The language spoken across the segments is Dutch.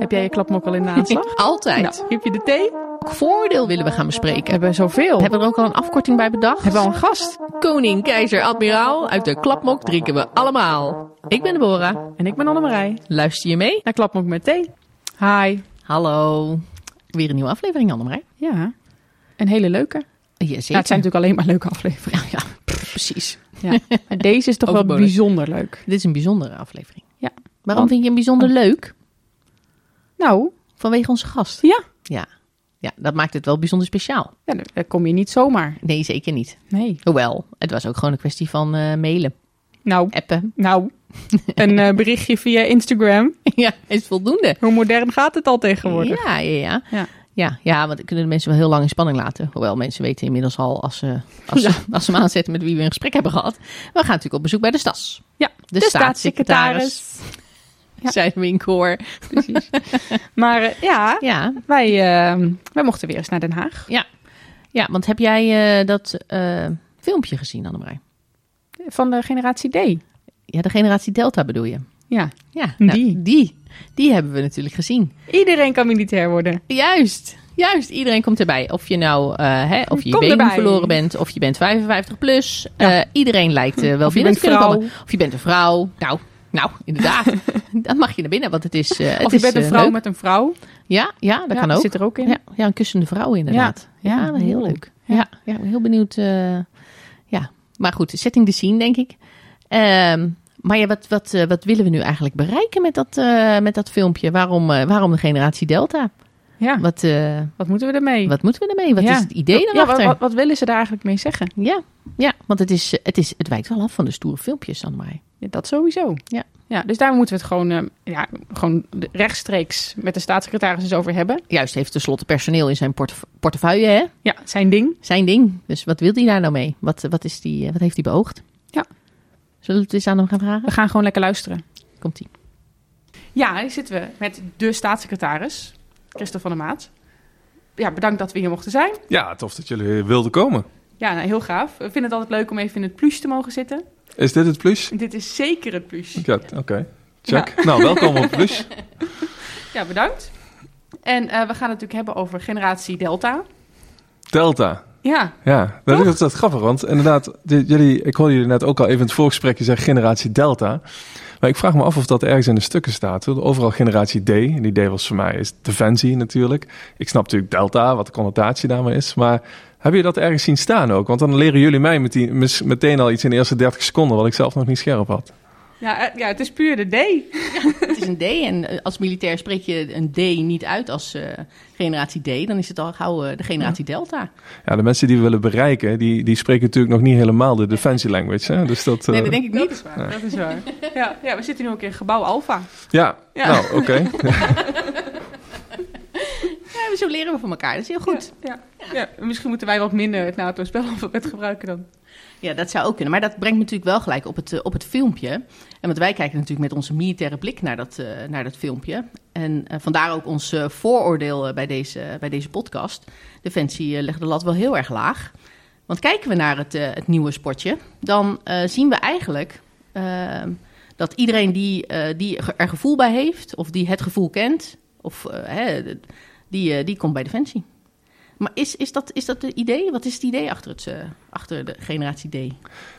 Heb jij je klapmok al in de aanslag? Altijd. Nou, heb je de thee? Welk voordeel willen we gaan bespreken? We hebben zoveel. Hebben we er ook al een afkorting bij bedacht? Hebben we al een gast? Koning, keizer, admiraal. Uit de klapmok drinken we allemaal. Ik ben Deborah. En ik ben Annemarij. Luister je mee? Naar klapmok met thee. Hi. Hallo. Weer een nieuwe aflevering, Annemarij. Ja, een hele leuke. Ja, zeker. Nou, het zijn natuurlijk alleen maar leuke afleveringen. Ja, pff, precies. Ja. Maar deze is toch wel bijzonder leuk. Dit is een bijzondere aflevering. Ja. Waarom Want- vind je hem bijzonder leuk? Nou, Vanwege onze gast. ja. Ja. Ja, dat maakt het wel bijzondel speciaal. ja daar kom je niet zomaar. Nee, zeker niet. Nee. Hoewel, het was ook gewoon een kwestie van eh, mailen, Nou, appen. nou. een eh, berichtje via Instagram. ja, is voldoende. Hoe modern gaat het al tegenwoordig? Ja, ja, ja. Ja. Ja, ja, want dan kunnen de mensen wel heel lang in spanning laten. Hoewel mensen weten inmiddels al, als ze, als, ze, als ze aanzetten met wie we een gesprek hebben gehad. We gaan natuurlijk op bezoek bij de Stas. Ja, De, staatssecretaris. Ja. Zijn we in koor. Precies. Maar eh, ja, Ja, wij, eh, wij mochten weer eens naar Den Haag. ja, want heb jij eh, dat eh, filmpje gezien, Annemarij? Van de generatie D. Ja, de generatie Delta bedoel je? Ja, Ja, Die. nou, die. Die hebben we natuurlijk gezien. iedereen kan militair worden. Juist, juist. Iedereen komt erbij. Of je nou, hè, of je je Kom verloren bent, of je bent 55 plus. Ja. Iedereen lijkt wel binnen te kunnen komen. Of je bent een vrouw. Nou, nou, inderdaad. Dan mag je naar binnen, want het is. eh, het of je is, bent een eh, vrouw leuk. met een vrouw. Ja, ja, dat Ja, kan ook. Zit er ook in. Ja, ja, een kussende vrouw inderdaad. Ja, Ja, heel leuk. Ja. Ja, ja, heel benieuwd. eh, ja, maar goed, setting the scene, denk ik. Ehm, maar ja, wat, wat, wat willen we nu eigenlijk bereiken met dat, met dat filmpje? Waarom, waarom de generatie Delta? Ja, wat, Wat, moeten we ermee? wat moeten we ermee? Wat Ja. is het idee ja, daarachter? wat, wat, wat willen ze daar eigenlijk mee zeggen? Ja, ja, want het, is, het, is, het wijkt wel af van de stoere filmpjes, Annemarij. Ja, dat sowieso. Ja. ja. Dus daar moeten we het gewoon, eh, ja, gewoon rechtstreeks met de staatssecretaris eens over hebben. Juist, heeft tenslotte personeel in zijn portef- portefeuille, hè? Ja, zijn ding. Zijn ding. Dus wat wil hij daar nou mee? Wat, wat, is die, eh, wat heeft hij beoogd? Ja. Zullen we het eens aan hem gaan vragen? We gaan gewoon lekker luisteren. Komt-ie. Ja, hier zitten we met de staatssecretaris, Christophe van der Maat. Ja, bedankt dat we hier mochten zijn. Ja, tof dat jullie wilden komen. Ja, nou, heel gaaf. We vinden het altijd leuk om even in het pluche te mogen zitten. Is dit het plus? Dit is zeker het. Ja, Oké, check. Nou, welkom op plus. Ja, bedankt. En eh, we gaan het natuurlijk hebben over generatie Delta. Delta. Ja, Ja, dat is dat grappig, want inderdaad, dit- jullie, ik hoorde jullie net ook al even in het voorgesprekje zeggen generatie Delta. Maar ik vraag me af of dat ergens in de stukken staat. Overal generatie D. En die D was voor mij is Defensie natuurlijk. Ik snap natuurlijk Delta, wat de connotatie daarmee is. Maar heb je dat ergens zien staan ook? Want dan leren jullie mij meteen, meteen al iets in de eerste 30 seconden, wat ik zelf nog niet scherp had. ja, eh, ja het is puur de D. Het is een D en eh, als militair spreek je een D niet uit als eh, generatie D. Dan is het al gauw de generatie Delta. Ja, de mensen die we willen bereiken, die, die spreken natuurlijk nog niet helemaal de defensie language. Hè? Dus dat, Nee, dat denk ik Dat niet. is waar. Dat is waar. Ja, ja, we zitten nu ook in gebouw Alpha. Ja, Ja. nou oké. Ja, zo leren we van elkaar. Dat is heel goed. Ja, ja. misschien moeten wij wat minder het NATO-spelalfabet gebruiken dan. Ja, dat zou ook kunnen. Maar dat brengt me natuurlijk wel gelijk op het, eh, op het filmpje. En want wij kijken natuurlijk met onze militaire blik naar dat, eh, naar dat filmpje. En eh, vandaar ook ons eh, vooroordeel bij, deze, bij deze podcast. Defensie legt de lat wel heel erg laag. Want kijken we naar het, het nieuwe sportje, dan zien we eigenlijk eh, dat iedereen die, eh, die er gevoel bij heeft, of die het gevoel kent, of, hè, die, eh, die komt bij Defensie. Maar is, is, dat, is dat het idee? Wat is het idee achter, het, eh, achter de generatie D?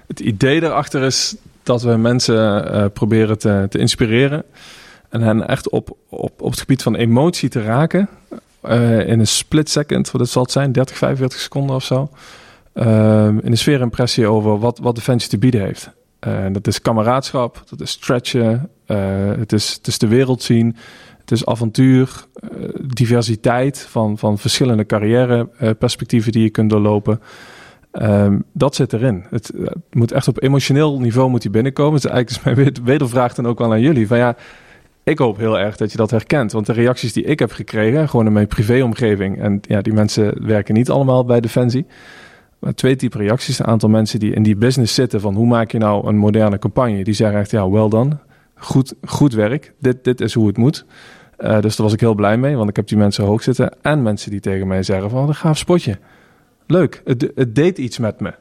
Het idee daarachter is dat we mensen eh, proberen te, te inspireren. En hen echt op, op, op het gebied van emotie te raken. in een split second, wat het zal zijn, 30, 45 seconden of zo. In een sfeerimpressie over wat, wat Defensie te bieden heeft. Dat is kameraadschap, dat is stretchen, het, is, het is de wereld zien. Is avontuur, eh, diversiteit van, van verschillende carrièreperspectieven die je kunt doorlopen. Ehm, dat zit erin. Het, eh, het moet echt op emotioneel niveau moet die binnenkomen. Het is eigenlijk is mijn wed- wedervraag dan ook wel aan jullie. Van ja, ik hoop heel erg dat je dat herkent. Want de reacties die ik heb gekregen, gewoon in mijn privéomgeving... en ja, die mensen werken niet allemaal bij Defensie... Maar twee typen reacties. Een aantal mensen die in die business zitten van hoe maak je nou een moderne campagne. Die zeggen echt ja, well done. Goed, goed werk. Dit, dit is hoe het moet. Eh, dus daar was ik heel blij mee, want ik heb die mensen hoog zitten. En mensen die tegen mij zeggen van een gaaf spotje. Leuk, het, het deed iets met me.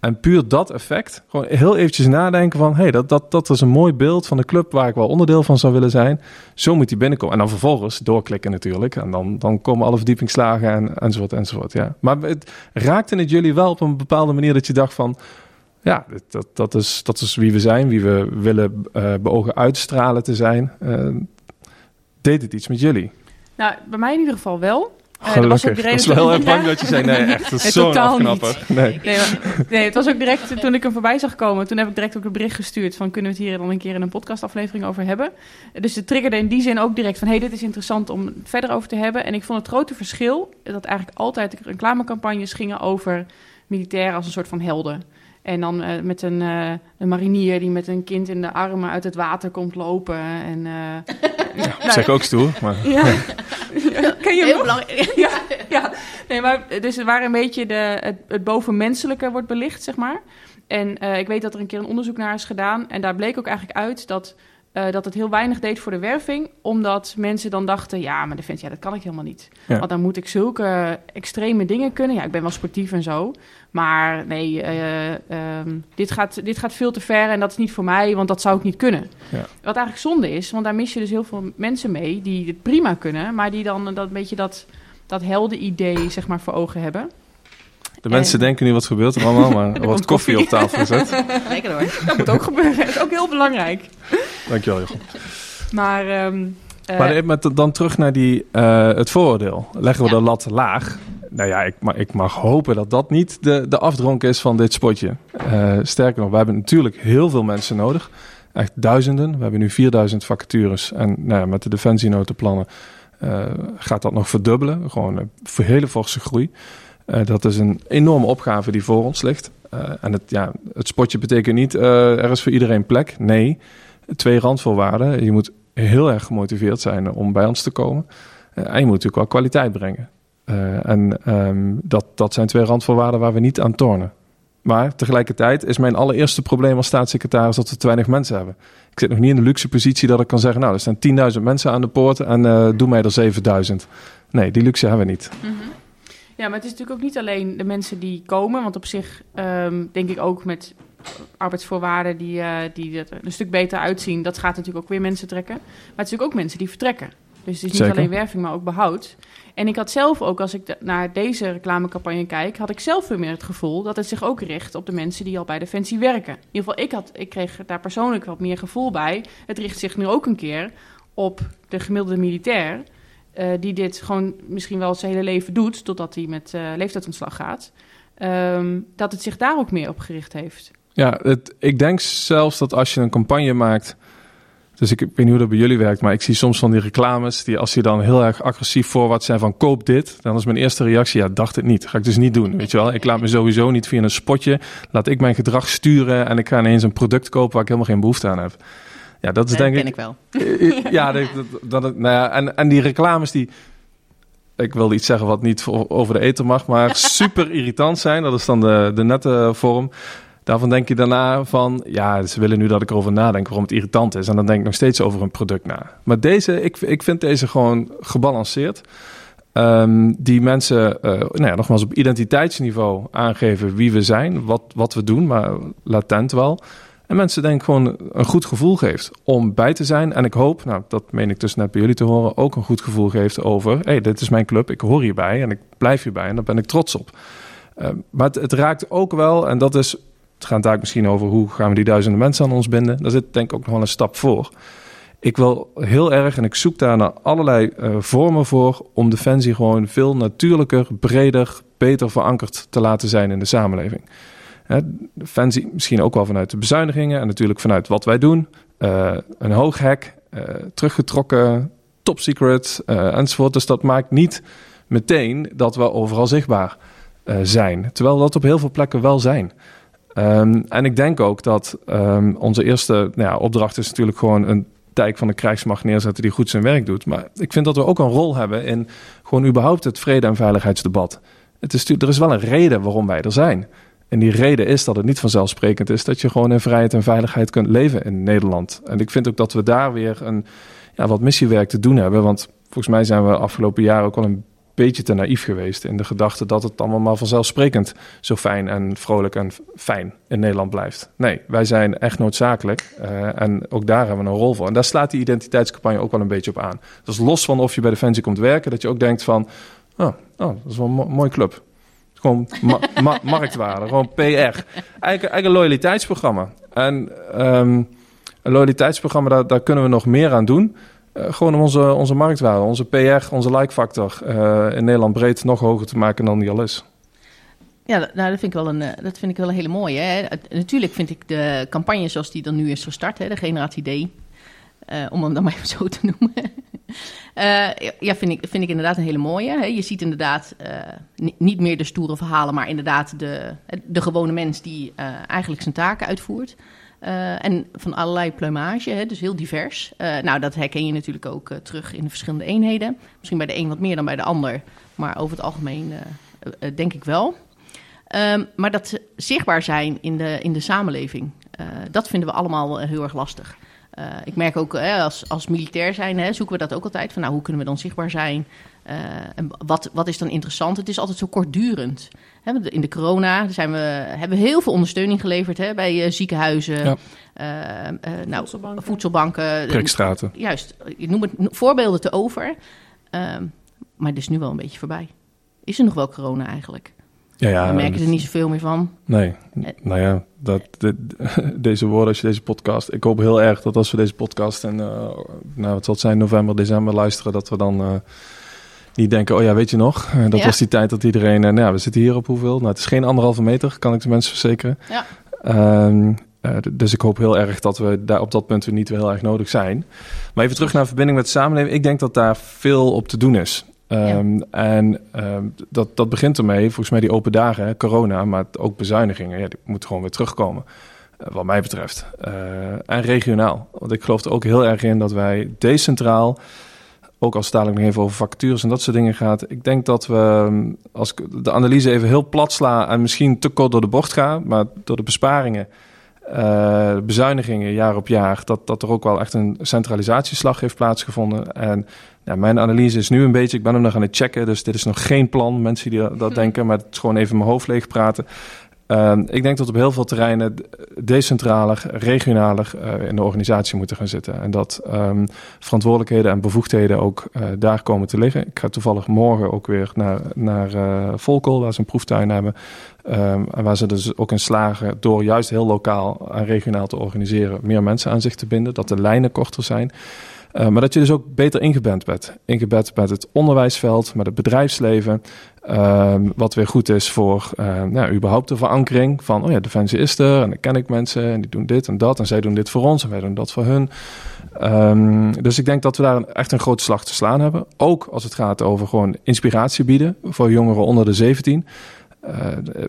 En puur dat effect, gewoon heel eventjes nadenken van... hé, hey, dat, dat, dat is een mooi beeld van de club waar ik wel onderdeel van zou willen zijn. Zo moet die binnenkomen. En dan vervolgens doorklikken natuurlijk. En dan, dan komen alle verdiepingslagen en, enzovoort, enzovoort, ja. Maar het raakte het jullie wel op een bepaalde manier dat je dacht van... ja, dat, dat, is, dat is wie we zijn, wie we willen uh, beogen uitstralen te zijn. Uh, deed het iets met jullie? Nou, bij mij in ieder geval wel. Uh, dat was ook de reden. wel heel bang dat je zei, nee, echt, dat is zo'n afknapper. Nee. Nee, nee, het was ook direct, toen ik hem voorbij zag komen, toen heb ik direct ook een bericht gestuurd van, kunnen we het hier dan een keer in een podcastaflevering over hebben? Dus het triggerde in die zin ook direct van, hey, dit is interessant om verder over te hebben. En ik vond het grote verschil, dat eigenlijk altijd reclamecampagnes gingen over militairen als een soort van helden. En dan uh, met een, uh, een, marinier die met een kind in de armen uit het water komt lopen. En, uh, ja, nou, zeg ook stoer. Maar... Ja. Ken je Heel belangrijk. Ja, ja. Nee, maar dus waar een beetje de, het, het bovenmenselijke wordt belicht, zeg maar. En ik weet dat er een keer een onderzoek naar is gedaan. En daar bleek ook eigenlijk uit dat uh, dat het heel weinig deed voor de werving, omdat mensen dan dachten: ja, maar Defensie, ja, dat kan ik helemaal niet. Ja. Want dan moet ik zulke extreme dingen kunnen. Ja, ik ben wel sportief en zo, maar nee, uh, um, dit, gaat, dit gaat veel te ver en dat is niet voor mij, want dat zou ik niet kunnen. Ja. Wat eigenlijk zonde is, want daar mis je dus heel veel mensen mee die het prima kunnen, maar die dan dat beetje dat, dat helden-idee zeg maar voor ogen hebben. De mensen denken nu wat gebeurt er allemaal, maar er wordt koffie op tafel gezet. Lekker hoor. Dat moet ook gebeuren. Dat is ook heel belangrijk. Dankjewel, Jochem. Maar, um, uh, maar dan terug naar die, uh, het vooroordeel. Leggen we ja. de lat laag? Nou ja, ik, ik mag hopen dat dat niet de, de afdronk is van dit spotje. Uh, sterker nog, we hebben natuurlijk heel veel mensen nodig. Echt duizenden. We hebben nu 4000 vacatures. En nou ja, met de defensienotenplannen gaat dat nog verdubbelen. Gewoon een hele forse groei. Uh, dat is een enorme opgave die voor ons ligt. Uh, en het, ja, het spotje betekent niet uh, er is voor iedereen plek. Nee, twee randvoorwaarden. Je moet heel erg gemotiveerd zijn om bij ons te komen. en je moet natuurlijk wel kwaliteit brengen. en um, dat, dat zijn twee randvoorwaarden waar we niet aan tornen. Maar tegelijkertijd is mijn allereerste probleem als staatssecretaris dat we te weinig mensen hebben. Ik zit nog niet in de luxe positie dat ik kan zeggen: Nou, er staan 10.000 mensen aan de poort en doe mij er 7.000. Nee, die luxe hebben we niet. Mm. Ja, maar het is natuurlijk ook niet alleen de mensen die komen. Want op zich um, denk ik ook met arbeidsvoorwaarden die, uh, die er een stuk beter uitzien. Dat gaat natuurlijk ook weer mensen trekken. Maar het is natuurlijk ook mensen die vertrekken. Dus het is niet alleen werving, maar ook behoud. En ik had zelf ook, als ik naar deze reclamecampagne kijk, had ik zelf veel meer het gevoel dat het zich ook richt op de mensen die al bij Defensie werken. In ieder geval, ik, had, ik kreeg daar persoonlijk wat meer gevoel bij. Het richt zich nu ook een keer op de gemiddelde militair. Uh, die dit gewoon misschien wel zijn hele leven doet, totdat hij met uh, leeftijdsontslag gaat, um, dat het zich daar ook meer op gericht heeft. Ja, het, ik denk zelfs dat als je een campagne maakt. Dus ik, ik weet niet hoe dat bij jullie werkt, maar ik zie soms van die reclames die als je dan heel erg agressief voorwaarts zijn van koop dit, dan is mijn eerste reactie ja, dacht het niet. Ga ik dus niet doen, weet je wel. Ik laat me sowieso niet via een spotje, laat ik mijn gedrag sturen en ik ga ineens een product kopen waar ik helemaal geen behoefte aan heb. Ja, dat is denk ik. ik wel. ja, dat, dat, dat, nou ja en, en die reclames die. Ik wil iets zeggen wat niet over de eten mag, maar super irritant zijn. Dat is dan de, de nette vorm. Daarvan denk je daarna van, ja, ze willen nu dat ik erover nadenk waarom het irritant is. En dan denk ik nog steeds over een product na. Maar deze, ik, ik vind deze gewoon gebalanceerd. Um, die mensen, uh, nou ja, nogmaals op identiteitsniveau aangeven wie we zijn, wat, wat we doen, maar latent wel. En mensen denk ik gewoon een goed gevoel geeft om bij te zijn. En ik hoop, nou dat meen ik dus net bij jullie te horen, ook een goed gevoel geeft over... hey, dit is mijn club, ik hoor hierbij en ik blijf hierbij en daar ben ik trots op. Uh, maar het, raakt ook wel, en dat is... Het gaat daar misschien over hoe gaan we die duizenden mensen aan ons binden. Daar zit denk ik ook nog wel een stap voor. Ik wil heel erg, en ik zoek daar naar allerlei uh, vormen voor... om Defensie gewoon veel natuurlijker, breder, beter verankerd te laten zijn in de samenleving. Hè, Defensie misschien ook wel vanuit de bezuinigingen en natuurlijk vanuit wat wij doen. Uh, een hoog hek, uh, teruggetrokken, top secret uh, enzovoort. Dus dat maakt niet meteen dat we overal zichtbaar zijn. Terwijl dat op heel veel plekken wel zijn. Um, en ik denk ook dat um, onze eerste nou ja, opdracht is natuurlijk gewoon een dijk van de krijgsmacht neerzetten die goed zijn werk doet. Maar ik vind dat we ook een rol hebben in gewoon überhaupt het vrede- en veiligheidsdebat. Het er is wel een reden waarom wij er zijn. En die reden is dat het niet vanzelfsprekend is dat je gewoon in vrijheid en veiligheid kunt leven in Nederland. En ik vind ook dat we daar weer een, ja, wat missiewerk te doen hebben. Want volgens mij zijn we afgelopen jaren ook wel een beetje te naïef geweest in de gedachte dat het allemaal maar vanzelfsprekend zo fijn en vrolijk en fijn in Nederland blijft. Nee, wij zijn echt noodzakelijk uh, en ook daar hebben we een rol voor. En daar slaat die identiteitscampagne ook wel een beetje op aan. Dus los van of je bij Defensie komt werken, dat je ook denkt van, oh, oh dat is wel een mo mooi club. Gewoon ma ma marktwaarde, gewoon PR. Eigenlijk een loyaliteitsprogramma. En um, een loyaliteitsprogramma, daar, daar kunnen we nog meer aan doen. Uh, gewoon om onze, onze marktwaarde, onze PR, onze like-factor uh, in Nederland breed nog hoger te maken dan die al is. Ja, nou, dat vind ik wel een, dat vind ik wel een hele mooie. Hè? Natuurlijk vind ik de campagne zoals die dan nu is gestart, hè, de Generatie D, uh, om hem dan maar even zo te noemen. uh, ja, vind ik, vind ik inderdaad een hele mooie. Hè? Je ziet inderdaad uh, niet meer de stoere verhalen, maar inderdaad de, de gewone mens die eigenlijk zijn taken uitvoert. En van allerlei pluimage, hè, dus heel divers. Nou, dat herken je natuurlijk ook terug in de verschillende eenheden. Misschien bij de een wat meer dan bij de ander, maar over het algemeen denk ik wel. Um, maar dat zichtbaar zijn in de, in de samenleving, dat vinden we allemaal heel erg lastig. Ik merk ook als, als militair zijn, hè, zoeken we dat ook altijd. Van, nou, hoe kunnen we dan zichtbaar zijn? en wat, wat is dan interessant? Het is altijd zo kortdurend. In de corona zijn we, hebben we heel veel ondersteuning geleverd hè, bij uh, ziekenhuizen, ja. uh, uh, nou, voedselbanken. voedselbanken. Kerkstraten. Juist, ik noem het voorbeelden te over. Ehm, maar het is nu wel een beetje voorbij. Is er nog wel corona eigenlijk? Ja, ja, we merken er niet zoveel meer van. Nee, nou ja, dat, de, deze woorden als je deze podcast... Ik hoop heel erg dat als we deze podcast en nou, het zal zijn november, december luisteren... dat we dan die denken, oh ja, weet je nog? Eh, dat ja. was die tijd dat iedereen... Uh, nou, we zitten hier op hoeveel? Nou, het is geen anderhalve meter, kan ik de mensen verzekeren. Ja. Um, uh, dus ik hoop heel erg dat we daar op dat punt weer niet heel erg nodig zijn. Maar even terug naar verbinding met de samenleving. Ik denk dat daar veel op te doen is. Ja. En um, dat, dat begint ermee, volgens mij die open dagen, corona, maar ook bezuinigingen. Ja, die moeten gewoon weer terugkomen. Uh, wat mij betreft. Uh, en regionaal. Want ik geloof er ook heel erg in dat wij decentraal ook als het dadelijk nog even over vacatures en dat soort dingen gaat. Ik denk dat we, als ik de analyse even heel plat sla en misschien te kort door de bocht ga, maar door de besparingen, uh, bezuinigingen jaar op jaar, dat, dat er ook wel echt een centralisatieslag heeft plaatsgevonden. En ja, mijn analyse is nu een beetje, ik ben hem nog aan het checken, dus dit is nog geen plan, mensen die dat, dat denken, maar het is gewoon even mijn hoofd leeg praten. Uh, ik denk dat op heel veel terreinen decentraler, regionaler uh, in de organisatie moeten gaan zitten. En dat um, verantwoordelijkheden en bevoegdheden ook uh, daar komen te liggen. Ik ga toevallig morgen ook weer naar, naar uh, Volkel, waar ze een proeftuin hebben. Um, en waar ze dus ook in slagen door juist heel lokaal en regionaal te organiseren, meer mensen aan zich te binden. Dat de lijnen korter zijn. Maar dat je dus ook beter ingebed bent. Ingebed met het onderwijsveld, met het bedrijfsleven. Uh, wat weer goed is voor uh, nou, überhaupt de verankering van, oh ja, Defensie is er en dan ken ik mensen en die doen dit en dat en zij doen dit voor ons en wij doen dat voor hun. Um, dus ik denk dat we daar echt een grote slag te slaan hebben. Ook als het gaat over gewoon inspiratie bieden voor jongeren onder de 17. Uh,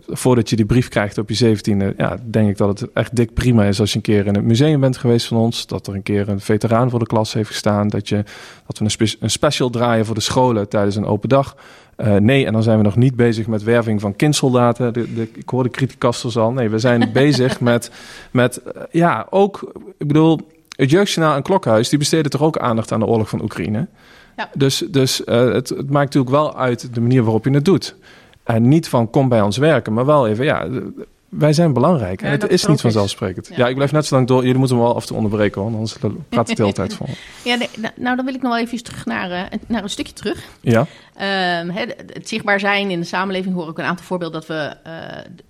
voordat je die brief krijgt op je 17e, ja, denk ik dat het echt dik prima is als je een keer in het museum bent geweest van ons. Dat er een keer een veteraan voor de klas heeft gestaan. Dat, je, dat we een, een special draaien voor de scholen tijdens een open dag. Uh, nee, en dan zijn we nog niet bezig met werving van kindsoldaten. De, de, ik hoor de criticasters al. Nee, we zijn bezig met, met uh, ja, ook, ik bedoel, het Jeugdjournaal en Klokhuis, die besteden toch ook aandacht aan de oorlog van Oekraïne. Ja. Dus, dus uh, het, het maakt natuurlijk wel uit de manier waarop je het doet. En niet van kom bij ons werken, maar wel even, ja, wij zijn belangrijk. Ja, en het is niet vanzelfsprekend. Ja. ja. ik blijf net zo lang door. Jullie moeten me wel af toe onderbreken, hoor. Anders praat het de hele tijd vol. Ja, nee, nou dan wil ik nog wel even terug naar, naar een stukje terug. Ja. Um, het, zichtbaar zijn in de samenleving hoor ik een aantal voorbeelden dat we uh,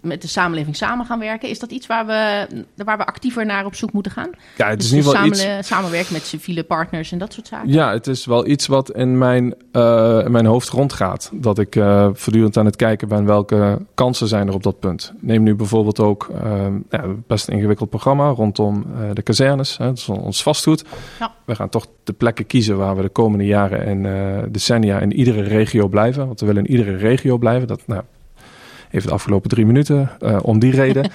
met de samenleving samen gaan werken. Is dat iets waar we, waar we actiever naar op zoek moeten gaan? Ja, het dus is in ieder geval samen, iets... Samenwerken met civiele partners en dat soort zaken? Ja, het is wel iets wat in mijn, uh, in mijn hoofd rondgaat. Dat ik uh, voortdurend aan het kijken ben welke kansen zijn er op dat punt. Neem nu bijvoorbeeld ook ja, best een ingewikkeld programma rondom de kazernes. Hè, dat is ons vastgoed. Ja. We gaan toch de plekken kiezen waar we de komende jaren en decennia in iedere regio blijven. Want we willen in iedere regio blijven. Dat, nou, even de afgelopen drie minuten uh, om die reden.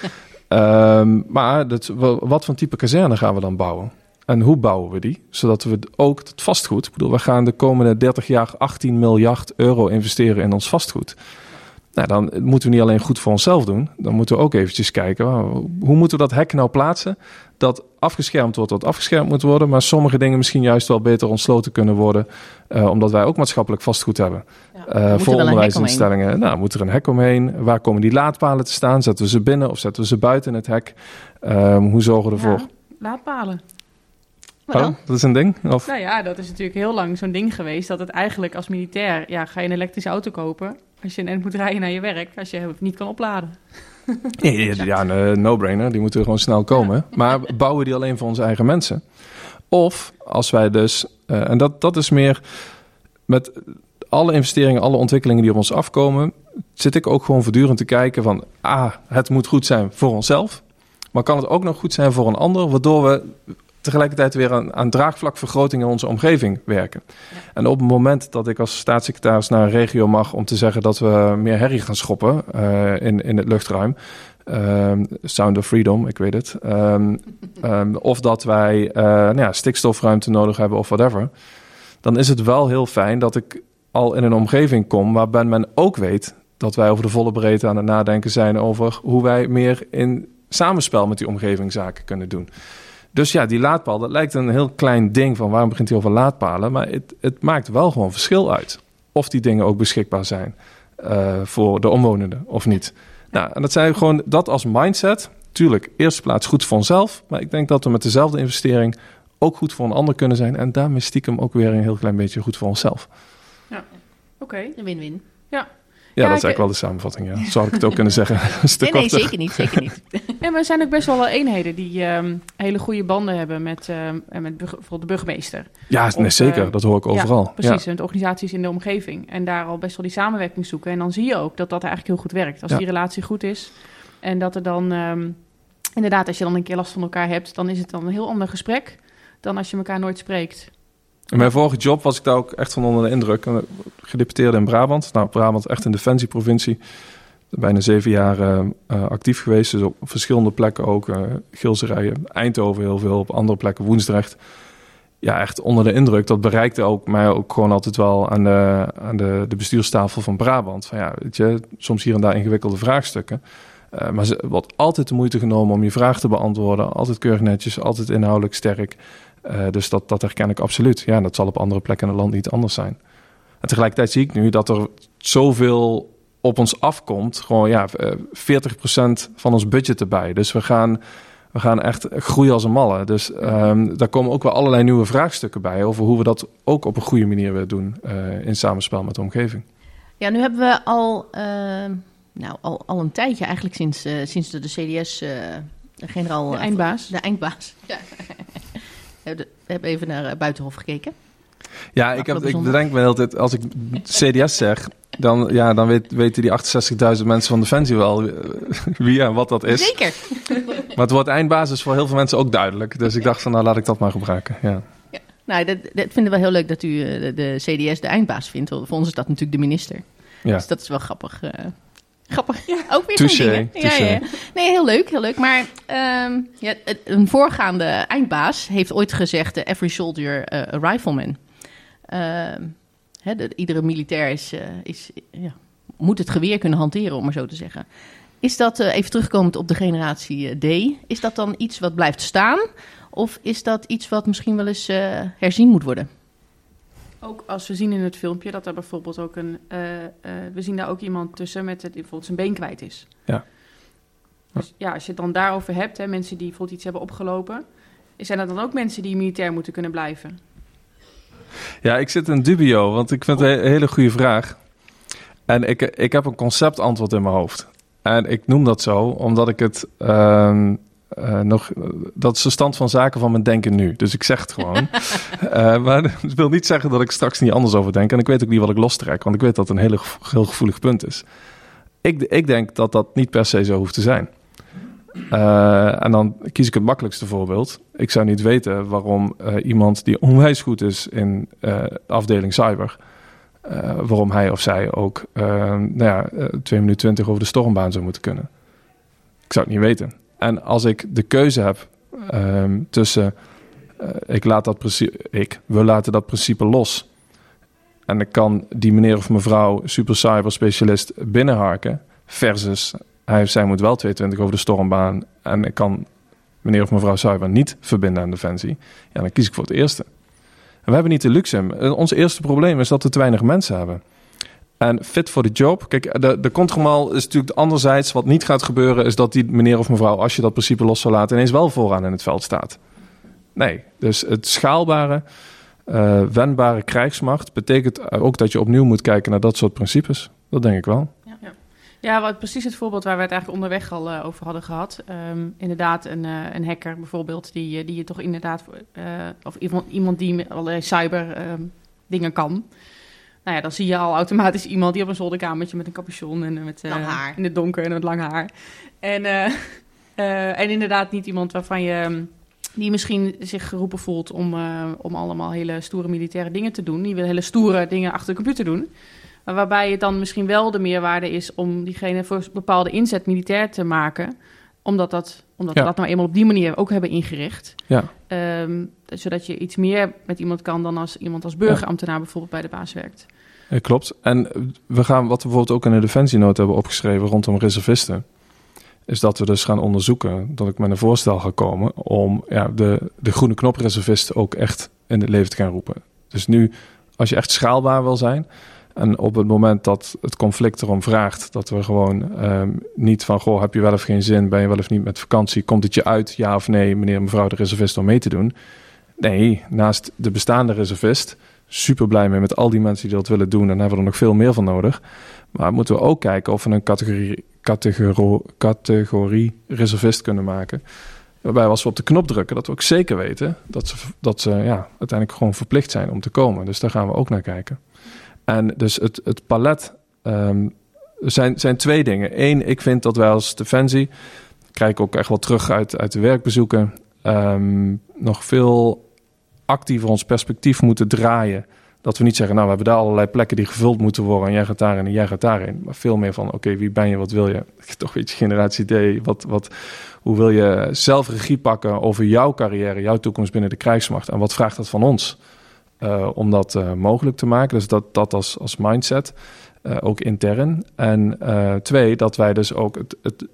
um, maar dat, wat voor type kazerne gaan we dan bouwen? En hoe bouwen we die? Zodat we ook het vastgoed... Ik bedoel, we gaan de komende 30 jaar 18 miljard euro investeren in ons vastgoed. Nou, dan moeten we niet alleen goed voor onszelf doen. Dan moeten we ook eventjes kijken, hoe moeten we dat hek nou plaatsen? Dat afgeschermd wordt wat afgeschermd moet worden. Maar sommige dingen misschien juist wel beter ontsloten kunnen worden. Uh, omdat wij ook maatschappelijk vastgoed hebben. Ja, uh, voor onderwijsinstellingen. Nou, moet er een hek omheen? Waar komen die laadpalen te staan? Zetten we ze binnen of zetten we ze buiten het hek? Um, hoe zorgen we ervoor? Ja, laadpalen. Oh, dat is een ding? Of? Nou ja, dat is natuurlijk heel lang zo'n ding geweest. Dat het eigenlijk als militair, ja, ga je een elektrische auto kopen. Als je een moet rijden naar je werk, als je het niet kan opladen. Ja, ja een no-brainer. Die moeten gewoon snel komen. Maar bouwen die alleen voor onze eigen mensen? Of als wij dus, uh, en dat, dat is meer met alle investeringen, alle ontwikkelingen die op ons afkomen, zit ik ook gewoon voortdurend te kijken van, ah, het moet goed zijn voor onszelf. Maar kan het ook nog goed zijn voor een ander, waardoor we tegelijkertijd weer aan, aan draagvlakvergroting in onze omgeving werken. En op het moment dat ik als staatssecretaris naar een regio mag om te zeggen dat we meer herrie gaan schoppen uh, in, in het luchtruim. Um, Sound of Freedom, ik weet het. Um, um, of dat wij uh, nou ja, stikstofruimte nodig hebben of whatever. Dan is het wel heel fijn dat ik al in een omgeving kom waarbij men ook weet dat wij over de volle breedte aan het nadenken zijn over hoe wij meer in samenspel met die omgeving zaken kunnen doen. Dus ja, die laadpaal, dat lijkt een heel klein ding van waarom begint hij over laadpalen. Maar het, het maakt wel gewoon verschil uit. Of die dingen ook beschikbaar zijn uh, voor de omwonenden of niet. Nou, en dat zijn gewoon dat als mindset. Tuurlijk, eerste plaats goed voor onszelf. Maar ik denk dat we met dezelfde investering ook goed voor een ander kunnen zijn. En daarmee stiekem ook weer een heel klein beetje goed voor onszelf. Ja, oké. Een win-win. Ja, ja, dat is eigenlijk wel de samenvatting. Ja. Zou ik het ook kunnen zeggen? nee, nee, zeker niet. Zeker niet. ja, maar er zijn ook best wel eenheden die um, hele goede banden hebben met, um, met bijvoorbeeld de burgemeester. Ja, nee, zeker. Uh, dat hoor ik overal. Ja, precies. De organisaties in de omgeving. En daar al best wel die samenwerking zoeken. En dan zie je ook dat dat eigenlijk heel goed werkt. Als die relatie goed is. En dat er dan... Um, inderdaad, als je dan een keer last van elkaar hebt... dan is het dan een heel ander gesprek... dan als je elkaar nooit spreekt. In mijn vorige job was ik daar ook echt van onder de indruk. Gedeputeerde in Brabant. Nou, Brabant echt een defensieprovincie. Bijna zeven jaar uh, actief geweest. Dus op verschillende plekken ook. Uh, Gilserijen, Eindhoven heel veel. Op andere plekken Woensdrecht. Ja, echt onder de indruk. Dat bereikte ook mij ook gewoon altijd wel aan de, aan de, de bestuurstafel van Brabant. Van ja, weet je, soms hier en daar ingewikkelde vraagstukken. Maar ze wordt altijd de moeite genomen om je vraag te beantwoorden. Altijd keurig netjes, altijd inhoudelijk sterk. Uh, dus dat, dat herken ik absoluut. Ja, dat zal op andere plekken in het land niet anders zijn. En tegelijkertijd zie ik nu dat er zoveel op ons afkomt. Gewoon ja, 40% eh, van ons budget erbij. Dus we gaan, we gaan echt groeien als een malle. Dus um, daar komen ook wel allerlei nieuwe vraagstukken bij... over hoe we dat ook op een goede manier willen doen... Uh, in samenspel met de omgeving. Ja, nu hebben we al, uh, nou, al, al een tijdje, eigenlijk sinds, uh, sinds de, de CDS-generaal... de eindbaas. De eindbaas, ja. We hebben even naar eh, Buitenhof gekeken. Ja, ik, heb, ik bedenk me altijd, als ik CDS zeg, dan, ja, dan weet, weten die 68.000 mensen van Defensie wel eh, wie en wat dat is. Zeker. Maar het wordt eindbasis voor heel veel mensen ook duidelijk. Dus ik dacht van, nou laat ik dat maar gebruiken. Ja. ja. Nou, dat, dat vinden we wel heel leuk dat u eh, de, de CDS de eindbaas vindt. Voor ons is dat natuurlijk de minister. Ja. Dus dat is wel grappig. Grappig. Ja. Ook weer zo'n dingen. Ja, ja, Nee, heel leuk, heel leuk. Maar um, ja, een voorgaande eindbaas heeft ooit gezegd... Uh, every soldier uh, a rifleman. Uh, hè, de, iedere militair is, uh, is, ja, moet het geweer kunnen hanteren, om maar zo te zeggen. Is dat, uh, even terugkomend op de generatie D... is dat dan iets wat blijft staan? Of is dat iets wat misschien wel eens herzien moet worden? Ook als we zien in het filmpje dat er bijvoorbeeld ook een. Uh, uh, we zien daar ook iemand tussen met het bijvoorbeeld zijn been kwijt is. Ja. Dus ja, als je het dan daarover hebt, hè, mensen die bijvoorbeeld iets hebben opgelopen, zijn er dan ook mensen die militair moeten kunnen blijven? Ja, ik zit in dubio, want ik vind het een hele goede vraag. En ik, ik heb een conceptantwoord in mijn hoofd. En ik noem dat zo omdat ik het. Uh, uh, nog, dat is de stand van zaken van mijn denken nu. Dus ik zeg het gewoon. uh, maar dat wil niet zeggen dat ik straks niet anders over denk. En ik weet ook niet wat ik lostrek, want ik weet dat het een hele, heel gevoelig punt is. Ik, ik denk dat dat niet per se zo hoeft te zijn. Uh, en dan kies ik het makkelijkste voorbeeld. Ik zou niet weten waarom iemand die onwijs goed is in afdeling cyber... waarom hij of zij ook nou ja, 2 minuten 20 over de stormbaan zou moeten kunnen. Ik zou het niet weten. En als ik de keuze heb um, tussen, uh, ik laat dat principe, ik, we laten dat principe los. En ik kan die meneer of mevrouw super cyber specialist binnenharken. Versus hij of zij moet wel 22 over de stormbaan. En ik kan meneer of mevrouw cyber niet verbinden aan Defensie. Ja, dan kies ik voor het eerste. We hebben niet de luxe. Ons eerste probleem is dat we te weinig mensen hebben. En fit for the job. Kijk, de, de is natuurlijk anderzijds wat niet gaat gebeuren, is dat die meneer of mevrouw, als je dat principe los zou laten, ineens wel vooraan in het veld staat. Nee, dus het schaalbare, uh, wendbare krijgsmacht betekent ook dat je opnieuw moet kijken naar dat soort principes. Dat denk ik wel. Ja, ja. wat, precies het voorbeeld waar we het eigenlijk onderweg al uh, over hadden gehad. Um, inderdaad, een, uh, een hacker bijvoorbeeld, die, die je toch inderdaad, of iemand, iemand die allerlei cyber um, dingen kan. Nou ja, dan zie je al automatisch iemand die op een zolderkamertje met een capuchon en met uh, in het donker en met lang haar. En, uh, uh, en inderdaad niet iemand waarvan je die misschien zich geroepen voelt om, om allemaal hele stoere militaire dingen te doen. Die wil hele stoere dingen achter de computer doen. Maar waarbij het dan misschien wel de meerwaarde is om diegene voor bepaalde inzet militair te maken omdat, dat, omdat ja. we dat nou eenmaal op die manier ook hebben ingericht. Ja. Um, zodat je iets meer met iemand kan dan als iemand als burgerambtenaar bijvoorbeeld bij de baas werkt. Ja, klopt. En we gaan, wat we bijvoorbeeld ook in de defensienoot hebben opgeschreven rondom reservisten, is dat we dus gaan onderzoeken, dat ik met een voorstel ga komen om ja, de, de groene knopreservist ook echt in het leven te gaan roepen. Dus nu, als je echt schaalbaar wil zijn, en op het moment dat het conflict erom vraagt, dat we gewoon um, niet van, goh, heb je wel of geen zin, ben je wel of niet met vakantie, komt het je uit, ja of nee, meneer en mevrouw de reservist, om mee te doen? Nee, naast de bestaande reservist, super blij mee met al die mensen die dat willen doen, en hebben we er nog veel meer van nodig. Maar moeten we ook kijken of we een categorie, categorie, categorie reservist kunnen maken. Waarbij als we op de knop drukken, dat we ook zeker weten dat ze, dat ze ja, uiteindelijk gewoon verplicht zijn om te komen. Dus daar gaan we ook naar kijken. En dus het, het palet um, zijn, zijn twee dingen. Eén, ik vind dat wij als Defensie, krijg ik ook echt wel terug uit, uit de werkbezoeken, um, nog veel actiever ons perspectief moeten draaien. Dat we niet zeggen, nou, we hebben daar allerlei plekken die gevuld moeten worden en jij gaat daarin en jij gaat daarin. Maar veel meer van, oké, wie ben je, wat wil je? Toch beetje generatie D. Wat, wat, hoe wil je zelf regie pakken over jouw carrière, jouw toekomst binnen de krijgsmacht? En wat vraagt dat van ons? Uh, om dat uh, mogelijk te maken. Dus dat, dat als, als mindset, uh, ook intern. En twee, dat wij dus ook het, het,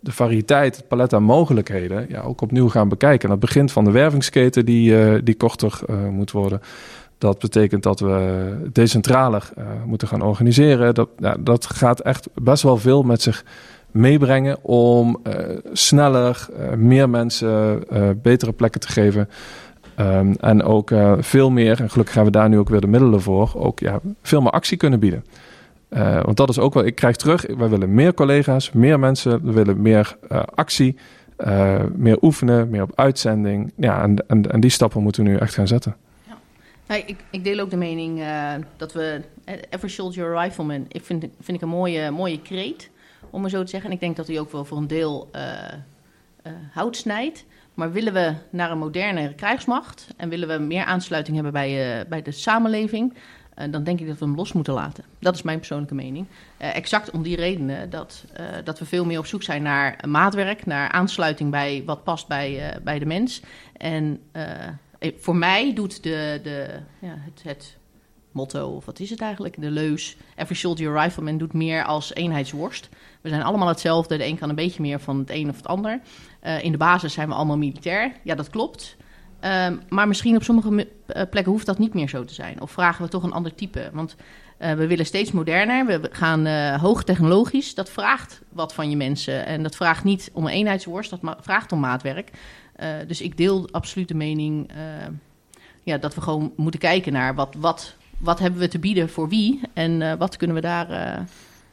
de variëteit, het palet aan mogelijkheden, ja, ook opnieuw gaan bekijken. En dat begint van de wervingsketen die, die korter moet worden. Dat betekent dat we decentraler moeten gaan organiseren. Dat, ja, dat gaat echt best wel veel met zich meebrengen om sneller, meer mensen betere plekken te geven. Um, en ook uh, veel meer, en gelukkig hebben we daar nu ook weer de middelen voor, ook ja, veel meer actie kunnen bieden. Uh, want dat is ook wel, ik krijg terug, wij willen meer collega's, meer mensen, we willen meer uh, actie, meer oefenen, meer op uitzending. Ja, en, die stappen moeten we nu echt gaan zetten. Ja. Ik, ik deel ook de mening dat we, Ever Soldier Rifleman, ik vind, vind ik een mooie, mooie kreet, om maar zo te zeggen. En ik denk dat hij ook wel voor een deel hout snijdt. Maar willen we naar een moderne krijgsmacht en willen we meer aansluiting hebben bij, uh, bij de samenleving, uh, dan denk ik dat we hem los moeten laten. Dat is mijn persoonlijke mening. Uh, exact om die redenen dat, dat we veel meer op zoek zijn naar maatwerk, naar aansluiting bij wat past bij, bij de mens. En voor mij doet de, de, ja, het, het motto, of wat is het eigenlijk, de leus, Every Soldier Rifleman doet meer als eenheidsworst. We zijn allemaal hetzelfde, de een kan een beetje meer van het een of het ander. Uh, in de basis zijn we allemaal militair, ja dat klopt. Uh, maar misschien op sommige plekken hoeft dat niet meer zo te zijn. Of vragen we toch een ander type. Want uh, we willen steeds moderner, we gaan uh, hoogtechnologisch. Dat vraagt wat van je mensen. En dat vraagt niet om een eenheidsworst, dat vraagt om maatwerk. dus ik deel absoluut de mening ja, dat we gewoon moeten kijken naar wat, wat wat hebben we te bieden voor wie en uh, wat kunnen we daar... Uh,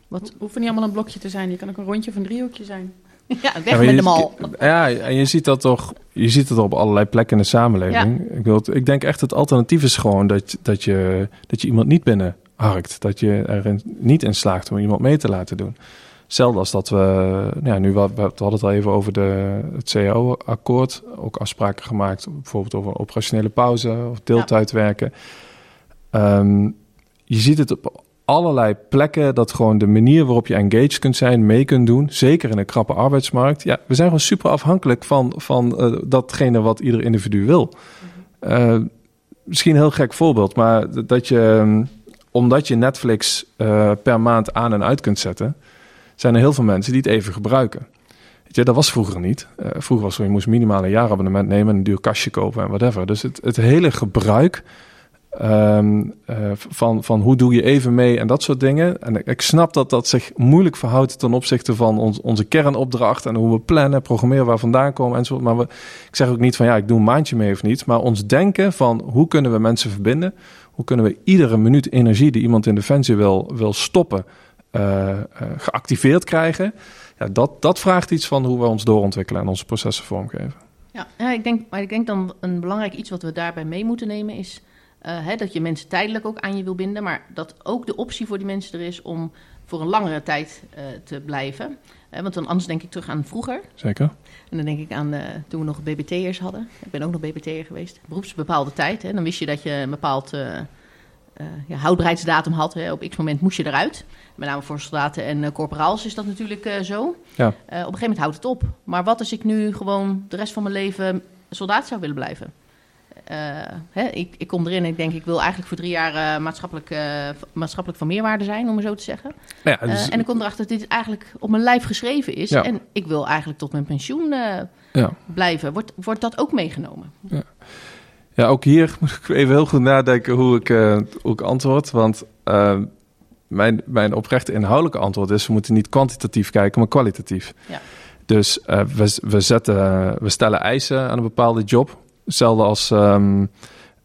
wat... hoeft niet allemaal een blokje te zijn. Je kan ook een rondje of een driehoekje zijn. ja, weg ja, met de mal. Ja, en je ziet dat toch... Je ziet het op allerlei plekken in de samenleving. Ja. Ik, wil, ik denk echt het alternatief is gewoon dat, dat, je, dat je iemand niet binnenharkt. Dat je er niet in slaagt om iemand mee te laten doen. Hetzelfde als dat we, ja, nu we, we hadden het al even over de, het CAO-akkoord, ook afspraken gemaakt, bijvoorbeeld over een operationele pauze of deeltijd werken. Um, je ziet het op allerlei plekken dat gewoon de manier waarop je engaged kunt zijn, mee kunt doen, zeker in een krappe arbeidsmarkt. Ja, we zijn gewoon super afhankelijk van, van uh, datgene wat ieder individu wil. Uh, misschien een heel gek voorbeeld, maar dat je, omdat je Netflix uh, per maand aan en uit kunt zetten, zijn er heel veel mensen die het even gebruiken. Weet je, dat was vroeger niet. Vroeger was zo, je moest minimaal een jaarabonnement nemen, een duur kastje kopen en whatever. Dus het, het hele gebruik um, uh, van, van hoe doe je even mee en dat soort dingen. En ik snap dat dat zich moeilijk verhoudt ten opzichte van ons, onze kernopdracht en hoe we plannen, programmeren, waar vandaan komen enzovoort. Maar we, ik zeg ook niet van ja, ik doe een maandje mee of niet. Maar ons denken van hoe kunnen we mensen verbinden? Hoe kunnen we iedere minuut energie die iemand in Defensie wil, wil stoppen, uh, uh, geactiveerd krijgen? Ja, dat, dat vraagt iets van hoe we ons doorontwikkelen en onze processen vormgeven. Ja ik, denk, maar ik denk dan een belangrijk iets wat we daarbij mee moeten nemen is uh, hè, dat je mensen tijdelijk ook aan je wil binden, maar dat ook de optie voor die mensen er is om voor een langere tijd uh, te blijven. Uh, want dan anders denk ik terug aan vroeger. Zeker. En dan denk ik aan toen we nog BBT'ers hadden. Ik ben ook nog BBT'er geweest. Beroepsbepaalde tijd. Hè. Dan wist je dat je een bepaald ja, houdbaarheidsdatum had. Hè. Op x moment moest je eruit. Met name voor soldaten en corporaals is dat natuurlijk zo. Ja. op een gegeven moment houdt het op. Maar wat als ik nu gewoon de rest van mijn leven soldaat zou willen blijven? Uh, hè, ik, ik, kom erin en ik denk, ik wil eigenlijk voor drie jaar uh, maatschappelijk, uh, maatschappelijk van meerwaarde zijn, om maar zo te zeggen. Ja, dus, en ik kom erachter dat dit eigenlijk op mijn lijf geschreven is. Ja. En ik wil eigenlijk tot mijn pensioen ja. blijven. Wordt, wordt dat ook meegenomen? Ja. ja, ook hier moet ik even heel goed nadenken hoe ik, hoe ik antwoord. Want mijn, mijn oprechte inhoudelijke antwoord is, we moeten niet kwantitatief kijken, maar kwalitatief. Ja. Dus we, we, zetten, we stellen eisen aan een bepaalde job. Hetzelfde als, um,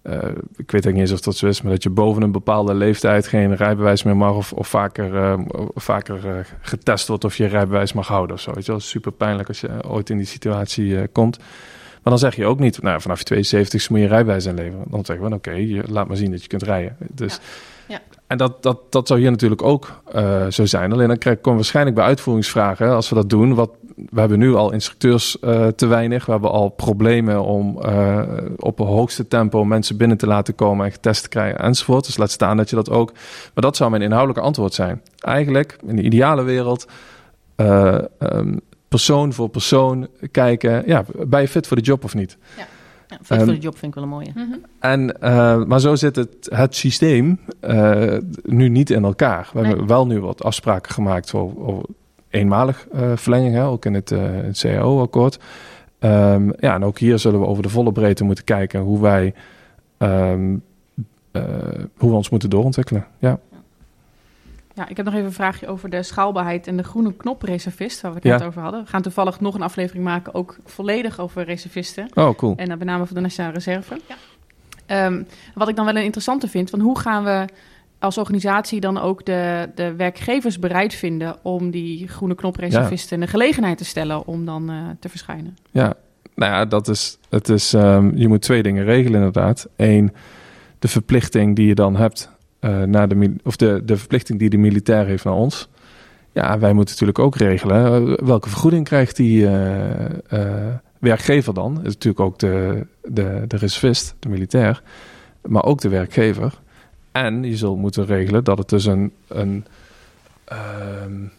uh, ik weet niet eens of dat zo is, maar dat je boven een bepaalde leeftijd geen rijbewijs meer mag of, of vaker, uh, vaker uh, getest wordt of je rijbewijs mag houden of zo. Weet je wel, super pijnlijk als je ooit in die situatie komt. Maar dan zeg je ook niet, nou, vanaf je 72 moet je rijbewijs inleveren. Dan zeggen we, oké, laat maar zien dat je kunt rijden. Dus. Ja. En dat, dat, dat zou hier natuurlijk ook uh, zo zijn. Alleen dan krijg, komen waarschijnlijk bij uitvoeringsvragen, als we dat doen. Wat, we hebben nu al instructeurs uh, te weinig. We hebben al problemen om uh, op een hoogste tempo mensen binnen te laten komen en getest te krijgen enzovoort. Dus laat staan dat je dat ook. Maar dat zou mijn inhoudelijke antwoord zijn. Eigenlijk, in de ideale wereld, um, persoon voor persoon kijken. Ja, ben je fit voor de job of niet? Ja. Ja, fit um, voor de job vind ik wel een mooie. Mhm. En, uh, maar zo zit het, het systeem uh, nu niet in elkaar. We Nee. hebben wel nu wat afspraken gemaakt over, over eenmalig uh, verlenging, hè, ook in het, het CAO-akkoord. Um, ja, en ook hier zullen we over de volle breedte moeten kijken hoe wij um, hoe we ons moeten doorontwikkelen. Ja. Ja, ik heb nog even een vraagje over de schaalbaarheid en de groene knopreservist, waar we het Ja. net over hadden. We gaan toevallig nog een aflevering maken, ook volledig over reservisten. Oh, cool. En dan met name voor de Nationale Reserve. Ehm, wat ik dan wel een interessante vind, van hoe gaan we als organisatie dan ook de, de werkgevers bereid vinden om die groene knopreservisten de gelegenheid te stellen om dan eh, te verschijnen? Ja, nou ja, dat is, het is, um, je moet twee dingen regelen inderdaad. Eén, de verplichting die je dan hebt uh, naar de, of de, de verplichting die de militair heeft naar ons. Ja, wij moeten natuurlijk ook regelen uh, welke vergoeding krijgt die uh, werkgever dan. Dat is natuurlijk ook de, de, de reservist, de militair, maar ook de werkgever. En je zult moeten regelen dat het dus een, een um,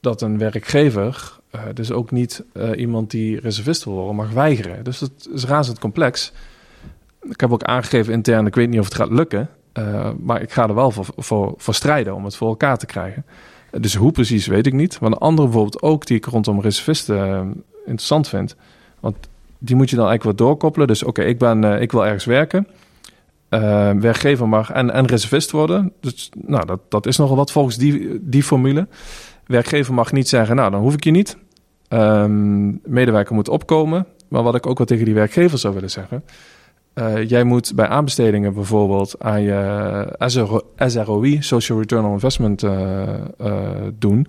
dat een werkgever dus ook niet iemand die reservist wil worden mag weigeren. Dus dat is razend complex. Ik heb ook aangegeven intern, ik weet niet of het gaat lukken, uh, maar ik ga er wel voor, voor, voor strijden om het voor elkaar te krijgen. Dus hoe precies weet ik niet. Maar een andere bijvoorbeeld ook die ik rondom reservisten uh, interessant vind. Want die moet je dan eigenlijk wat doorkoppelen. Dus oké, ik, uh, ik wil ergens werken. Werkgever mag en, en reservist worden. Dus nou, dat, dat is nogal wat volgens die, die formule. Werkgever mag niet zeggen, nou dan hoef ik je niet. Um, medewerker moet opkomen. Maar wat ik ook wel tegen die werkgever zou willen zeggen. Uh, jij moet bij aanbestedingen bijvoorbeeld aan je SRO, SROI, Social Return on Investment, uh, uh, doen.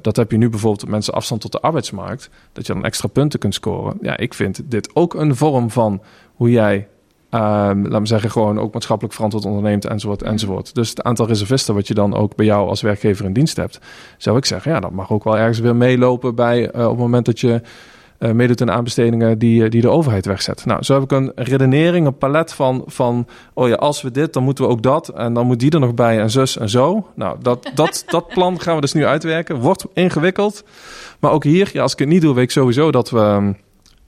Dat heb je nu bijvoorbeeld op mensen afstand tot de arbeidsmarkt. Dat je dan extra punten kunt scoren. Ja, ik vind dit ook een vorm van hoe jij Um, laat me zeggen, gewoon ook maatschappelijk verantwoord onderneemt enzovoort enzovoort. Dus het aantal reservisten wat je dan ook bij jou als werkgever in dienst hebt, zou ik zeggen, ja, dat mag ook wel ergens weer meelopen bij op het moment dat je uh, meedoet aan aanbestedingen die, die de overheid wegzet. Nou, zo heb ik een redenering, een palet van, van, oh ja, als we dit, dan moeten we ook dat en dan moet die er nog bij en zus en zo. Nou, dat, dat, dat plan gaan we dus nu uitwerken. Wordt ingewikkeld, maar ook hier, ja, als ik het niet doe, weet ik sowieso dat we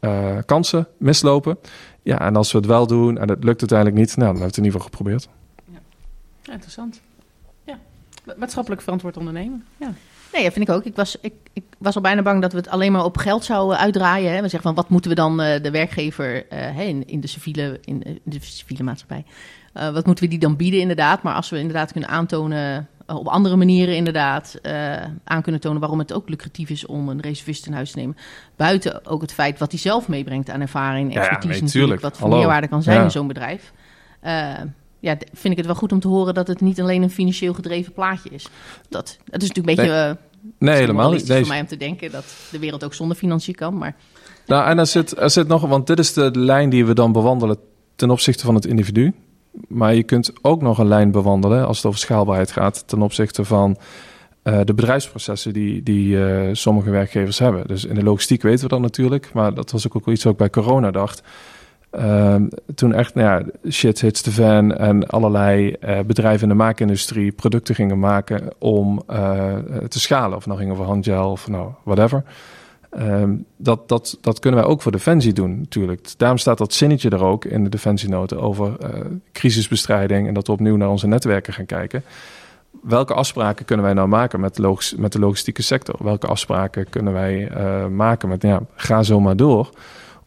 uh, kansen mislopen. Ja, en als we het wel doen en het lukt uiteindelijk niet, nou, dan hebben we het in ieder geval geprobeerd. Ja. Ja, interessant. Ja, maatschappelijk verantwoord ondernemen. Ja. Nee, dat vind ik ook. Ik was, ik, ik was al bijna bang dat we het alleen maar op geld zouden uitdraaien. Hè. We zeggen van wat moeten we dan uh, de werkgever uh, in, in, de civiele, in, in de civiele maatschappij, wat moeten we die dan bieden inderdaad? Maar als we inderdaad kunnen aantonen op andere manieren inderdaad aan kunnen tonen waarom het ook lucratief is om een reservist in huis te nemen. Buiten ook het feit wat hij zelf meebrengt aan ervaring, expertise ja, nee, natuurlijk, wat voor meerwaarde kan zijn ja. in zo'n bedrijf ja, vind ik het wel goed om te horen dat het niet alleen een financieel gedreven plaatje is. Dat, dat is natuurlijk een beetje. Nee, uh, nee helemaal niet. voor mij om te denken dat de wereld ook zonder financiën kan. Maar... Nou, en er zit, er zit nog, want dit is de lijn die we dan bewandelen ten opzichte van het individu. Maar je kunt ook nog een lijn bewandelen als het over schaalbaarheid gaat ten opzichte van uh, de bedrijfsprocessen die, die uh, sommige werkgevers hebben. Dus in de logistiek weten we dat natuurlijk, maar dat was ook, ook iets wat ik bij corona dacht. Uh, toen echt, nou ja, shit hits the fan en allerlei uh, bedrijven in de maakindustrie producten gingen maken om uh, te schalen. Of nou ging over handgel of nou, whatever. Um, dat, dat, dat kunnen wij ook voor Defensie doen, natuurlijk. Daarom staat dat zinnetje er ook in de Defensienoten over uh, crisisbestrijding en dat we opnieuw naar onze netwerken gaan kijken. Welke afspraken kunnen wij nou maken met, met de logistieke sector? Welke afspraken kunnen wij maken met, ja, ga zo maar door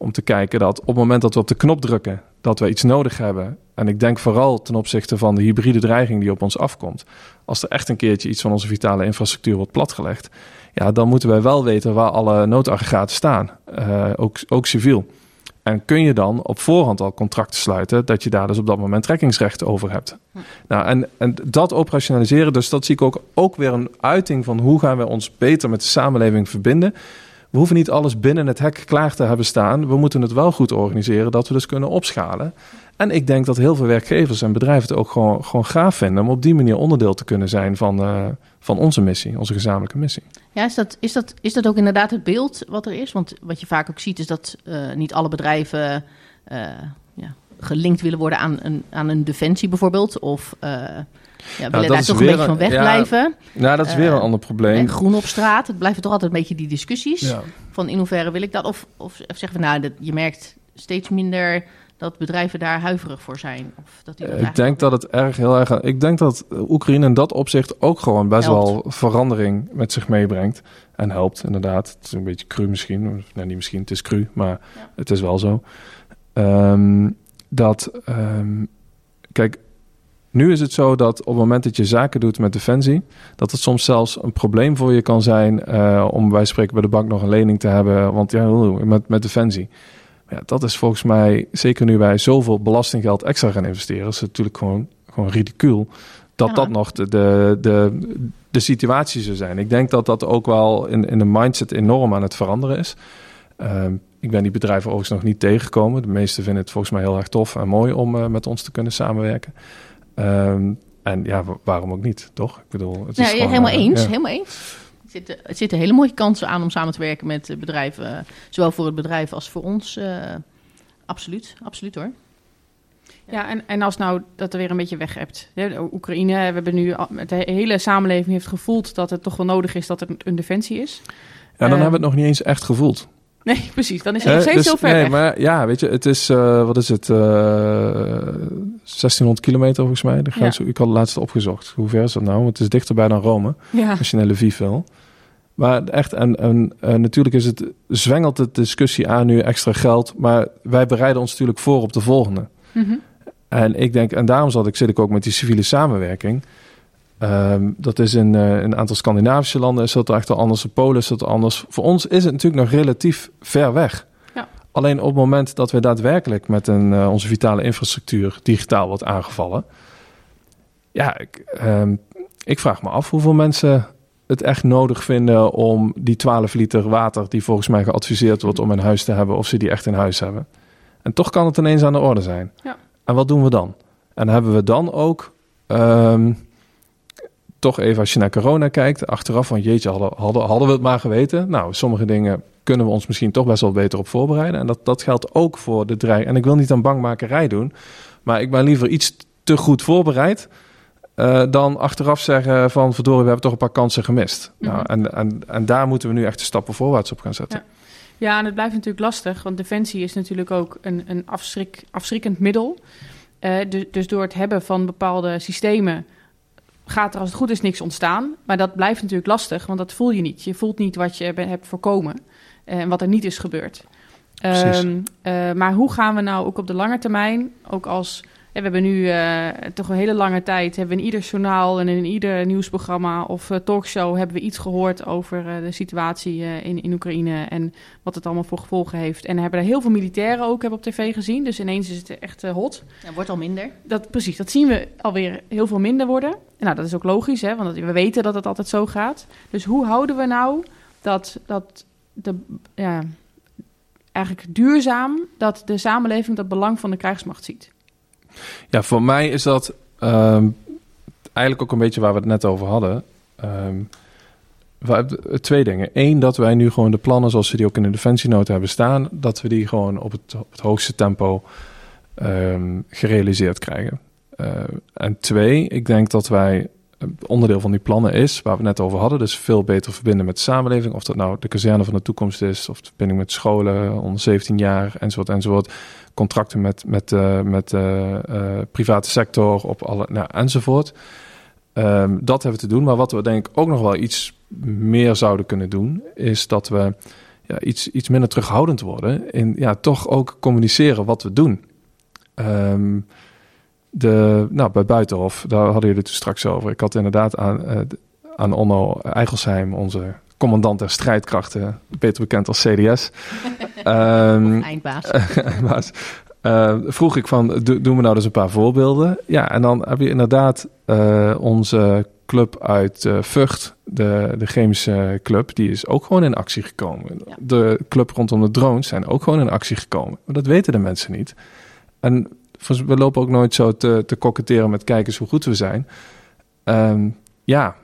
om te kijken dat op het moment dat we op de knop drukken, dat we iets nodig hebben. En ik denk vooral ten opzichte van de hybride dreiging die op ons afkomt. Als er echt een keertje iets van onze vitale infrastructuur wordt platgelegd, ja, dan moeten wij wel weten waar alle noodaggregaten staan, uh, ook, ook civiel. En kun je dan op voorhand al contracten sluiten dat je daar dus op dat moment trekkingsrecht over hebt. Hm. Nou, en, en dat operationaliseren, dus dat zie ik ook, ook weer een uiting van hoe gaan we ons beter met de samenleving verbinden we hoeven niet alles binnen het hek klaar te hebben staan. We moeten het wel goed organiseren dat we dus kunnen opschalen. En ik denk dat heel veel werkgevers en bedrijven het ook gewoon, gewoon gaaf vinden om op die manier onderdeel te kunnen zijn van, uh, van onze missie, onze gezamenlijke missie. Ja, is dat, is, dat, is dat ook inderdaad het beeld wat er is? Want wat je vaak ook ziet is dat uh, niet alle bedrijven uh, ja, gelinkt willen worden aan een, aan een defensie bijvoorbeeld. Of ja, we nou, daar toch een beetje van wegblijven. Ja, nou, dat is weer een eh, ander probleem. En groen op straat, het blijven toch altijd een beetje die discussies. Van in hoeverre wil ik dat? Of, of, zeggen we, nou, dat, je merkt steeds minder dat bedrijven daar huiverig voor zijn. Of dat die ik denk dat het erg heel erg. Ik denk dat Oekraïne in dat opzicht ook gewoon best wel verandering met zich meebrengt. En helpt, inderdaad. Het is een beetje cru misschien. Nee, niet misschien, het is cru, maar het is wel zo. Um, dat, um, kijk, nu is het zo dat op het moment dat je zaken doet met Defensie, dat het soms zelfs een probleem voor je kan zijn uh, om bij spreken bij de bank nog een lening te hebben. Want ja, met, met Defensie. Ja, dat is volgens mij, zeker nu wij zoveel belastinggeld extra gaan investeren, is het natuurlijk gewoon, gewoon ridicuul dat dat nog de, de, de, de situatie zou zijn. Ik denk dat dat ook wel in, in de mindset enorm aan het veranderen is. Uh, ik ben die bedrijven overigens nog niet tegengekomen. De meesten vinden het volgens mij heel erg tof en mooi om uh, met ons te kunnen samenwerken. Um, en ja, waarom ook niet, toch? Ik bedoel, het is ja, gewoon, helemaal uh, eens, ja. helemaal eens. Er zitten, er zitten hele mooie kansen aan om samen te werken met bedrijven, zowel voor het bedrijf als voor ons. Uh, absoluut, absoluut hoor. Ja, en, en als nou dat er weer een beetje weg hebt. Oekraïne, we hebben nu, de hele samenleving heeft gevoeld dat het toch wel nodig is dat er een defensie is. Ja, dan uh, hebben we het nog niet eens echt gevoeld. Nee, precies. Dan is het nog steeds dus, zo ver nee, weg. Maar ja, weet je, het is, uh, wat is het, uh, 1600 kilometer volgens mij. De ja. Ik had het laatste opgezocht. Hoe ver is dat nou? Want het is dichterbij dan Rome, ja. als je naar Lviv wil. Maar echt, en, en natuurlijk is het, zwengelt de discussie aan nu extra geld. Maar wij bereiden ons natuurlijk voor op de volgende. Mm -hmm. En ik denk, en daarom zat ik, zit ik ook met die civiele samenwerking. Um, dat is in uh, een aantal Scandinavische landen is dat echt anders. In Polen is dat anders. Voor ons is het natuurlijk nog relatief ver weg. Ja. Alleen op het moment dat we daadwerkelijk met een, uh, onze vitale infrastructuur digitaal wordt aangevallen. Ja, ik, um, ik vraag me af hoeveel mensen het echt nodig vinden om die 12 liter water die volgens mij geadviseerd wordt om in huis te hebben, of ze die echt in huis hebben. En toch kan het ineens aan de orde zijn. Ja. En wat doen we dan? En hebben we dan ook um, toch even als je naar corona kijkt, achteraf van jeetje, hadden, hadden, hadden we het maar geweten. Nou, sommige dingen kunnen we ons misschien toch best wel beter op voorbereiden. En dat, dat geldt ook voor de dreiging. En ik wil niet aan bangmakerij doen, maar ik ben liever iets te goed voorbereid. Uh, dan achteraf zeggen van verdorie, we hebben toch een paar kansen gemist. Mm -hmm. nou, en, en, en daar moeten we nu echt de stappen voorwaarts op gaan zetten. Ja. Ja, en het blijft natuurlijk lastig, want defensie is natuurlijk ook een, een afschrik, afschrikkend middel. Uh, dus, dus door het hebben van bepaalde systemen gaat er als het goed is niks ontstaan. Maar dat blijft natuurlijk lastig, want dat voel je niet. Je voelt niet wat je hebt voorkomen en wat er niet is gebeurd. Um, uh, maar hoe gaan we nou ook op de lange termijn, ook als we hebben nu uh, toch een hele lange tijd, hebben we in ieder journaal en in ieder nieuwsprogramma of uh, talkshow hebben we iets gehoord over uh, de situatie in, in Oekraïne en wat het allemaal voor gevolgen heeft. En hebben er heel veel militairen ook hebben op tv gezien, dus ineens is het echt hot. Ja, wordt al minder. Dat, precies, dat zien we alweer heel veel minder worden. En nou, dat is ook logisch, hè, want we weten dat het altijd zo gaat. Dus hoe houden we nou dat, dat de, ja, eigenlijk duurzaam dat de samenleving dat belang van de krijgsmacht ziet? Ja, voor mij is dat um, eigenlijk ook een beetje waar we het net over hadden. Um, we, twee dingen. Eén, dat wij nu gewoon de plannen zoals we die ook in de defensienota hebben staan, dat we die gewoon op het, hoogste tempo um, gerealiseerd krijgen. En twee, ik denk dat wij onderdeel van die plannen is, waar we net over hadden, dus veel beter verbinden met de samenleving. Of dat nou de kazerne van de toekomst is, of de verbinding met scholen onder 17 jaar, enzovoort, enzovoort. Contracten met, met, uh, met de uh, private sector, op alle, nou, enzovoort. Um, dat hebben we te doen. Maar wat we denk ik ook nog wel iets meer zouden kunnen doen, is dat we ja, iets, iets minder terughoudend worden in ja, toch ook communiceren wat we doen. Um, de, nou, bij Buitenhof, daar hadden jullie het straks over. Ik had inderdaad aan, uh, aan Onno Eigelsheim, onze commandant der strijdkrachten, beter bekend als CDS. um, Eindbaas. Eindbaas. Uh, vroeg ik van, do, doen we nou dus een paar voorbeelden? Ja, en dan heb je inderdaad uh, onze club uit uh, Vught, de, de chemische club, die is ook gewoon in actie gekomen. Ja. De club rondom de drones zijn ook gewoon in actie gekomen. Maar dat weten de mensen niet. En we lopen ook nooit zo te, te koketteren met kijkers hoe goed we zijn. Um, ja,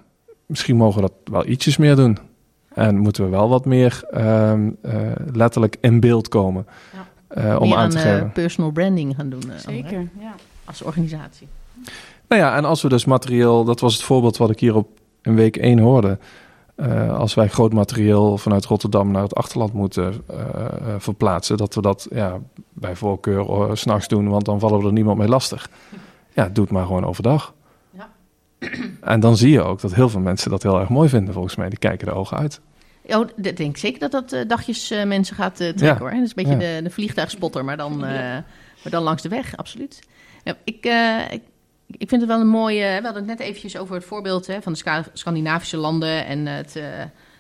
misschien mogen we dat wel ietsjes meer doen. En moeten we wel wat meer um, uh, letterlijk in beeld komen. Ja. Uh, om meer aan te aan, geven. Uh, personal branding gaan doen. Zeker, ja. Als organisatie. Nou ja, en als we dus materieel, dat was het voorbeeld wat ik hier op in week 1 hoorde. Uh, als wij groot materieel vanuit Rotterdam naar het achterland moeten uh, uh, verplaatsen, dat we dat ja, bij voorkeur s s'nachts doen, want dan vallen we er niemand mee lastig. Ja, doe het maar gewoon overdag. Ja. En dan zie je ook dat heel veel mensen dat heel erg mooi vinden, volgens mij. Die kijken de ogen uit. Oh, ik denk zeker dat dat dagjes mensen gaat trekken Ja. hoor. Dat is een beetje Ja. de, de vliegtuigspotter, maar dan, maar dan langs de weg, absoluut. Ja, ik, ik, ik vind het wel een mooie. We hadden het net eventjes over het voorbeeld hè, van de Scandinavische landen en het, uh,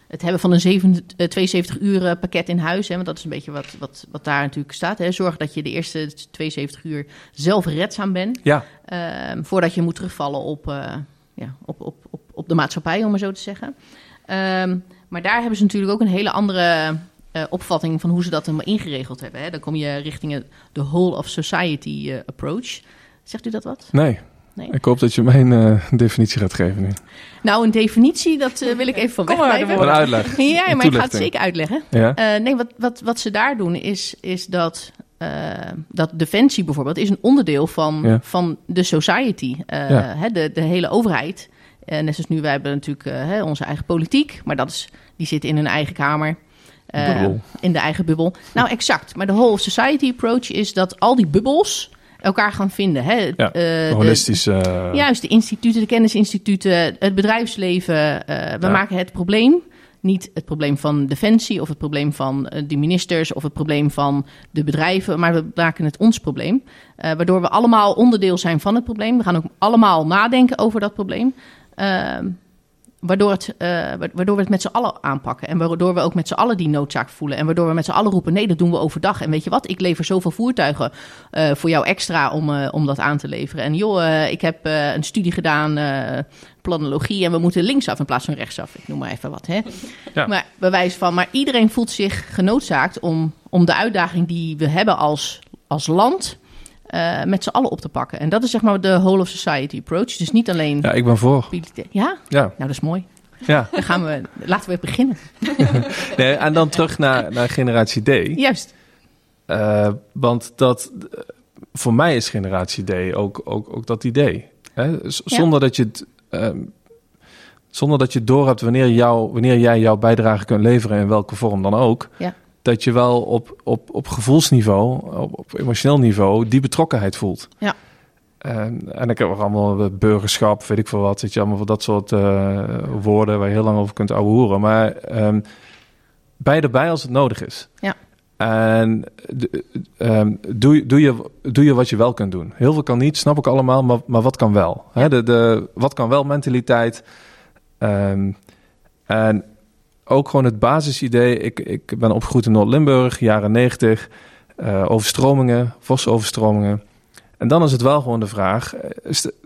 het hebben van een 7, uh, 72 uur pakket in huis. Hè, want dat is een beetje wat, wat, wat daar natuurlijk staat. Hè. Zorg dat je de eerste 72 uur zelfredzaam bent. Ja, Ehm, voordat je moet terugvallen op, eh, ja, op, op, op, op de maatschappij, om maar zo te zeggen. Ehm, maar daar hebben ze natuurlijk ook een hele andere eh, opvatting van hoe ze dat helemaal ingeregeld hebben. Hè. Dan kom je richting de whole of society eh, approach. Zegt u dat wat? nee. Nee. Ik hoop dat je mijn uh, definitie gaat geven nu. Nou, een definitie, dat uh, wil ik even van Kom maar, wegblijven. Een uitleg. Ja, Een maar ik ga het zeker uitleggen. Ja? Uh, nee, wat, wat, wat ze daar doen is, is dat, uh, dat defensie bijvoorbeeld is een onderdeel van, Ja. van de society. Uh, Ja. hè, de, de hele overheid. Uh, net zoals nu, wij hebben natuurlijk uh, hè, onze eigen politiek, maar dat is, die zit in hun eigen kamer. Uh, in de eigen bubbel. Nou, exact. Maar de whole society approach is dat al die bubbels elkaar gaan vinden. Hè? Ja, Uh, de- Holistisch. eh, Juist, de instituten, de kennisinstituten, het bedrijfsleven. eh, we Ja. maken het probleem. Niet het probleem van defensie of het probleem van eh, de ministers of het probleem van de bedrijven, maar we maken het ons probleem. Eh, waardoor we allemaal onderdeel zijn van het probleem. We gaan ook allemaal nadenken over dat probleem. Ehm, waardoor, het, eh, wa- waardoor we het met z'n allen aanpakken. En waardoor we ook met z'n allen die noodzaak voelen. En waardoor we met z'n allen roepen: nee, dat doen we overdag. En weet je wat? Ik lever zoveel voertuigen eh, voor jou extra om, eh, om dat aan te leveren. En joh, ik heb een studie gedaan, planologie, en we moeten linksaf in plaats van rechtsaf. Ik noem maar even wat. Hè? Ja. Maar bewijs van. Maar iedereen voelt zich genoodzaakt om, om de uitdaging die we hebben als, als land. Eh, met z'n allen op te pakken. En dat is zeg maar de whole of society approach. Dus niet alleen. ja, ik ben voor. Ja? Ja, Nou, dat is mooi. ja. Dan gaan we, laten we beginnen. Nee, en dan terug naar, naar generatie D. Juist. Eh, want dat, eh, voor mij is generatie D ook, ook, ook dat idee. Hè? Ja. Zonder dat je het. ehm, zonder dat je doorhebt wanneer, jou, wanneer jij jouw bijdrage kunt leveren, in welke vorm dan ook. Ja. Dat je wel op, op, op gevoelsniveau, op, op emotioneel niveau, die betrokkenheid voelt. Ja. En, en ik heb ook allemaal burgerschap, weet ik veel wat. Weet je, allemaal van dat soort uh, woorden waar je heel lang over kunt ouwehoeren. Maar um, bij erbij als het nodig is. Ja. En um, doe, doe, je, doe je wat je wel kunt doen. Heel veel kan niet, snap ik allemaal, maar, maar wat kan wel? Hè? De, de, wat kan wel mentaliteit. Um, en ook gewoon het basisidee. Ik, ik ben opgegroeid in Noord-Limburg, jaren 90. Uh, overstromingen, vosoverstromingen. En dan is het wel gewoon de vraag: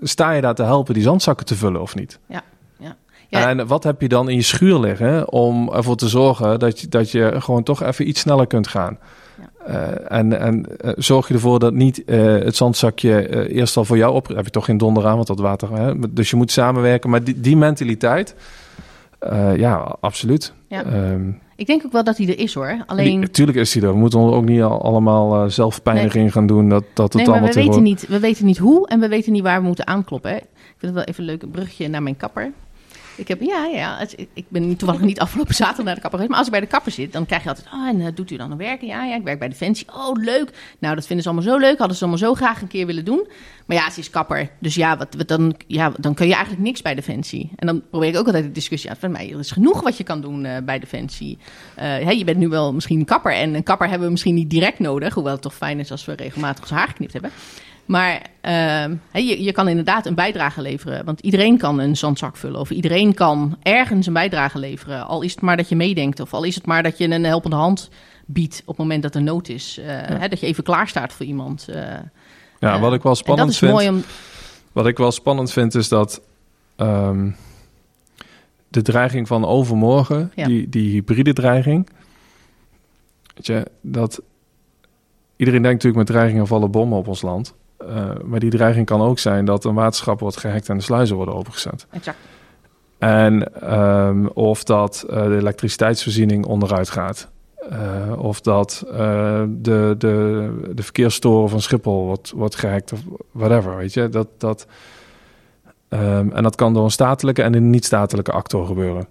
sta je daar te helpen die zandzakken te vullen of niet? Ja. ja. ja. En wat heb je dan in je schuur liggen om ervoor te zorgen dat je, dat je gewoon toch even iets sneller kunt gaan? Ja. Uh, en en uh, zorg je ervoor dat niet het zandzakje eerst al voor jou op... heb je toch geen donder aan, want dat water... Hè? Dus je moet samenwerken. Maar die, die mentaliteit, ja, absoluut. Ja. Um, ik denk ook wel dat hij er is hoor. Alleen... Natuurlijk is hij er. We moeten ook niet allemaal uh, zelfpijniging nee. gaan doen. Dat, dat het nee, maar we weten, niet, we weten niet hoe en we weten niet waar we moeten aankloppen. Hè. Ik vind het wel even een leuk brugje naar mijn kapper. Ik heb, ja, ja, ik ben toevallig niet afgelopen zaterdag naar de kapper geweest. Maar als ik bij de kapper zit, dan krijg je altijd... Oh, en uh, doet u dan een werken? Ja, ja, ik werk bij Defensie. Oh, leuk. Nou, dat vinden ze allemaal zo leuk. Hadden ze allemaal zo graag een keer willen doen. Maar ja, ze is kapper. Dus ja, wat, wat dan, ja, dan kun je eigenlijk niks bij Defensie. En dan probeer ik ook altijd de discussie uit. Van mij, er is genoeg wat je kan doen uh, bij Defensie. Uh, je bent nu wel misschien kapper. En een kapper hebben we misschien niet direct nodig. Hoewel het toch fijn is als we regelmatig ons haar geknipt hebben. Maar uh, je, je kan inderdaad een bijdrage leveren. Want iedereen kan een zandzak vullen. Of iedereen kan ergens een bijdrage leveren. Al is het maar dat je meedenkt. Of al is het maar dat je een helpende hand biedt op het moment dat er nood is. Uh, ja. hè, dat je even klaar staat voor iemand. Uh, ja, wat ik wel spannend vind. Om... Wat ik wel spannend vind is dat. Um, de dreiging van overmorgen, ja. die, die hybride dreiging. Weet je, dat. Iedereen denkt natuurlijk met dreigingen vallen bommen op ons land. Uh, maar die dreiging kan ook zijn dat een waterschap wordt gehackt en de sluizen worden opengezet. Exact. En um, of dat uh, de elektriciteitsvoorziening onderuit gaat. Uh, of dat de, de, de verkeersstoren van Schiphol wordt, wordt gehackt of whatever, weet je. Dat, dat, um, en dat kan door een statelijke en een niet-statelijke actor gebeuren.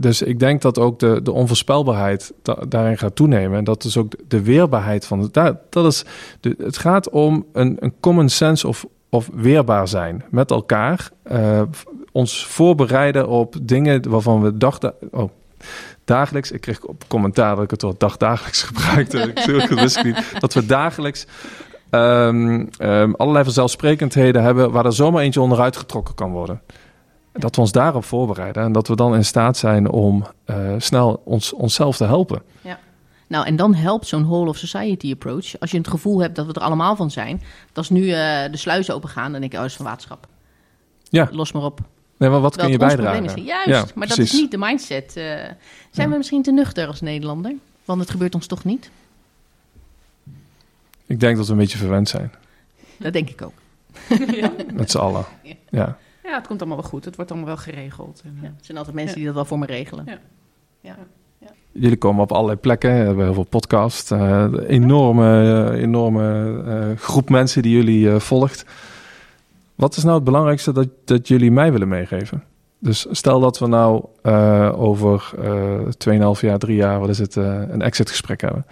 Dus ik denk dat ook de, de onvoorspelbaarheid da daarin gaat toenemen. En dat is ook de weerbaarheid van. Dat, dat is het gaat om een, een common sense of, of weerbaar zijn met elkaar. Uh, ons voorbereiden op dingen waarvan we dachten. Oh, dagelijks. Ik kreeg op commentaar dat ik het woord dagdagelijks gebruikte. ik. Dat we dagelijks. Um, um, allerlei vanzelfsprekendheden hebben waar er zomaar eentje onderuit getrokken kan worden. Dat we ons daarop voorbereiden en dat we dan in staat zijn om uh, snel ons, onszelf te helpen. Ja. Nou, en dan helpt zo'n whole of society approach. Als je het gevoel hebt dat we er allemaal van zijn. Dat als nu uh, de sluizen open gaan, dan denk ik, oh, dat is van waterschap. Ja. Los maar op. Nee, maar wat kun je bijdragen? Is. Juist, ja, maar precies. dat is niet de mindset. Uh, zijn ja. we misschien te nuchter als Nederlander? Want het gebeurt ons toch niet? Ik denk dat we een beetje verwend zijn. Dat denk ik ook. ja. Met z'n allen. Ja. Ja. Het komt allemaal wel goed. Het wordt allemaal wel geregeld. En, ja, er zijn altijd mensen ja. die dat wel voor me regelen. Ja. ja. Jullie komen op allerlei plekken. We hebben heel veel podcasts. Uh, enorme, enorme uh, groep mensen die jullie uh, volgt. Wat is nou het belangrijkste dat, dat jullie mij willen meegeven? Dus stel dat we nou over 2,5 jaar, 3 jaar, wat is het, een exitgesprek hebben.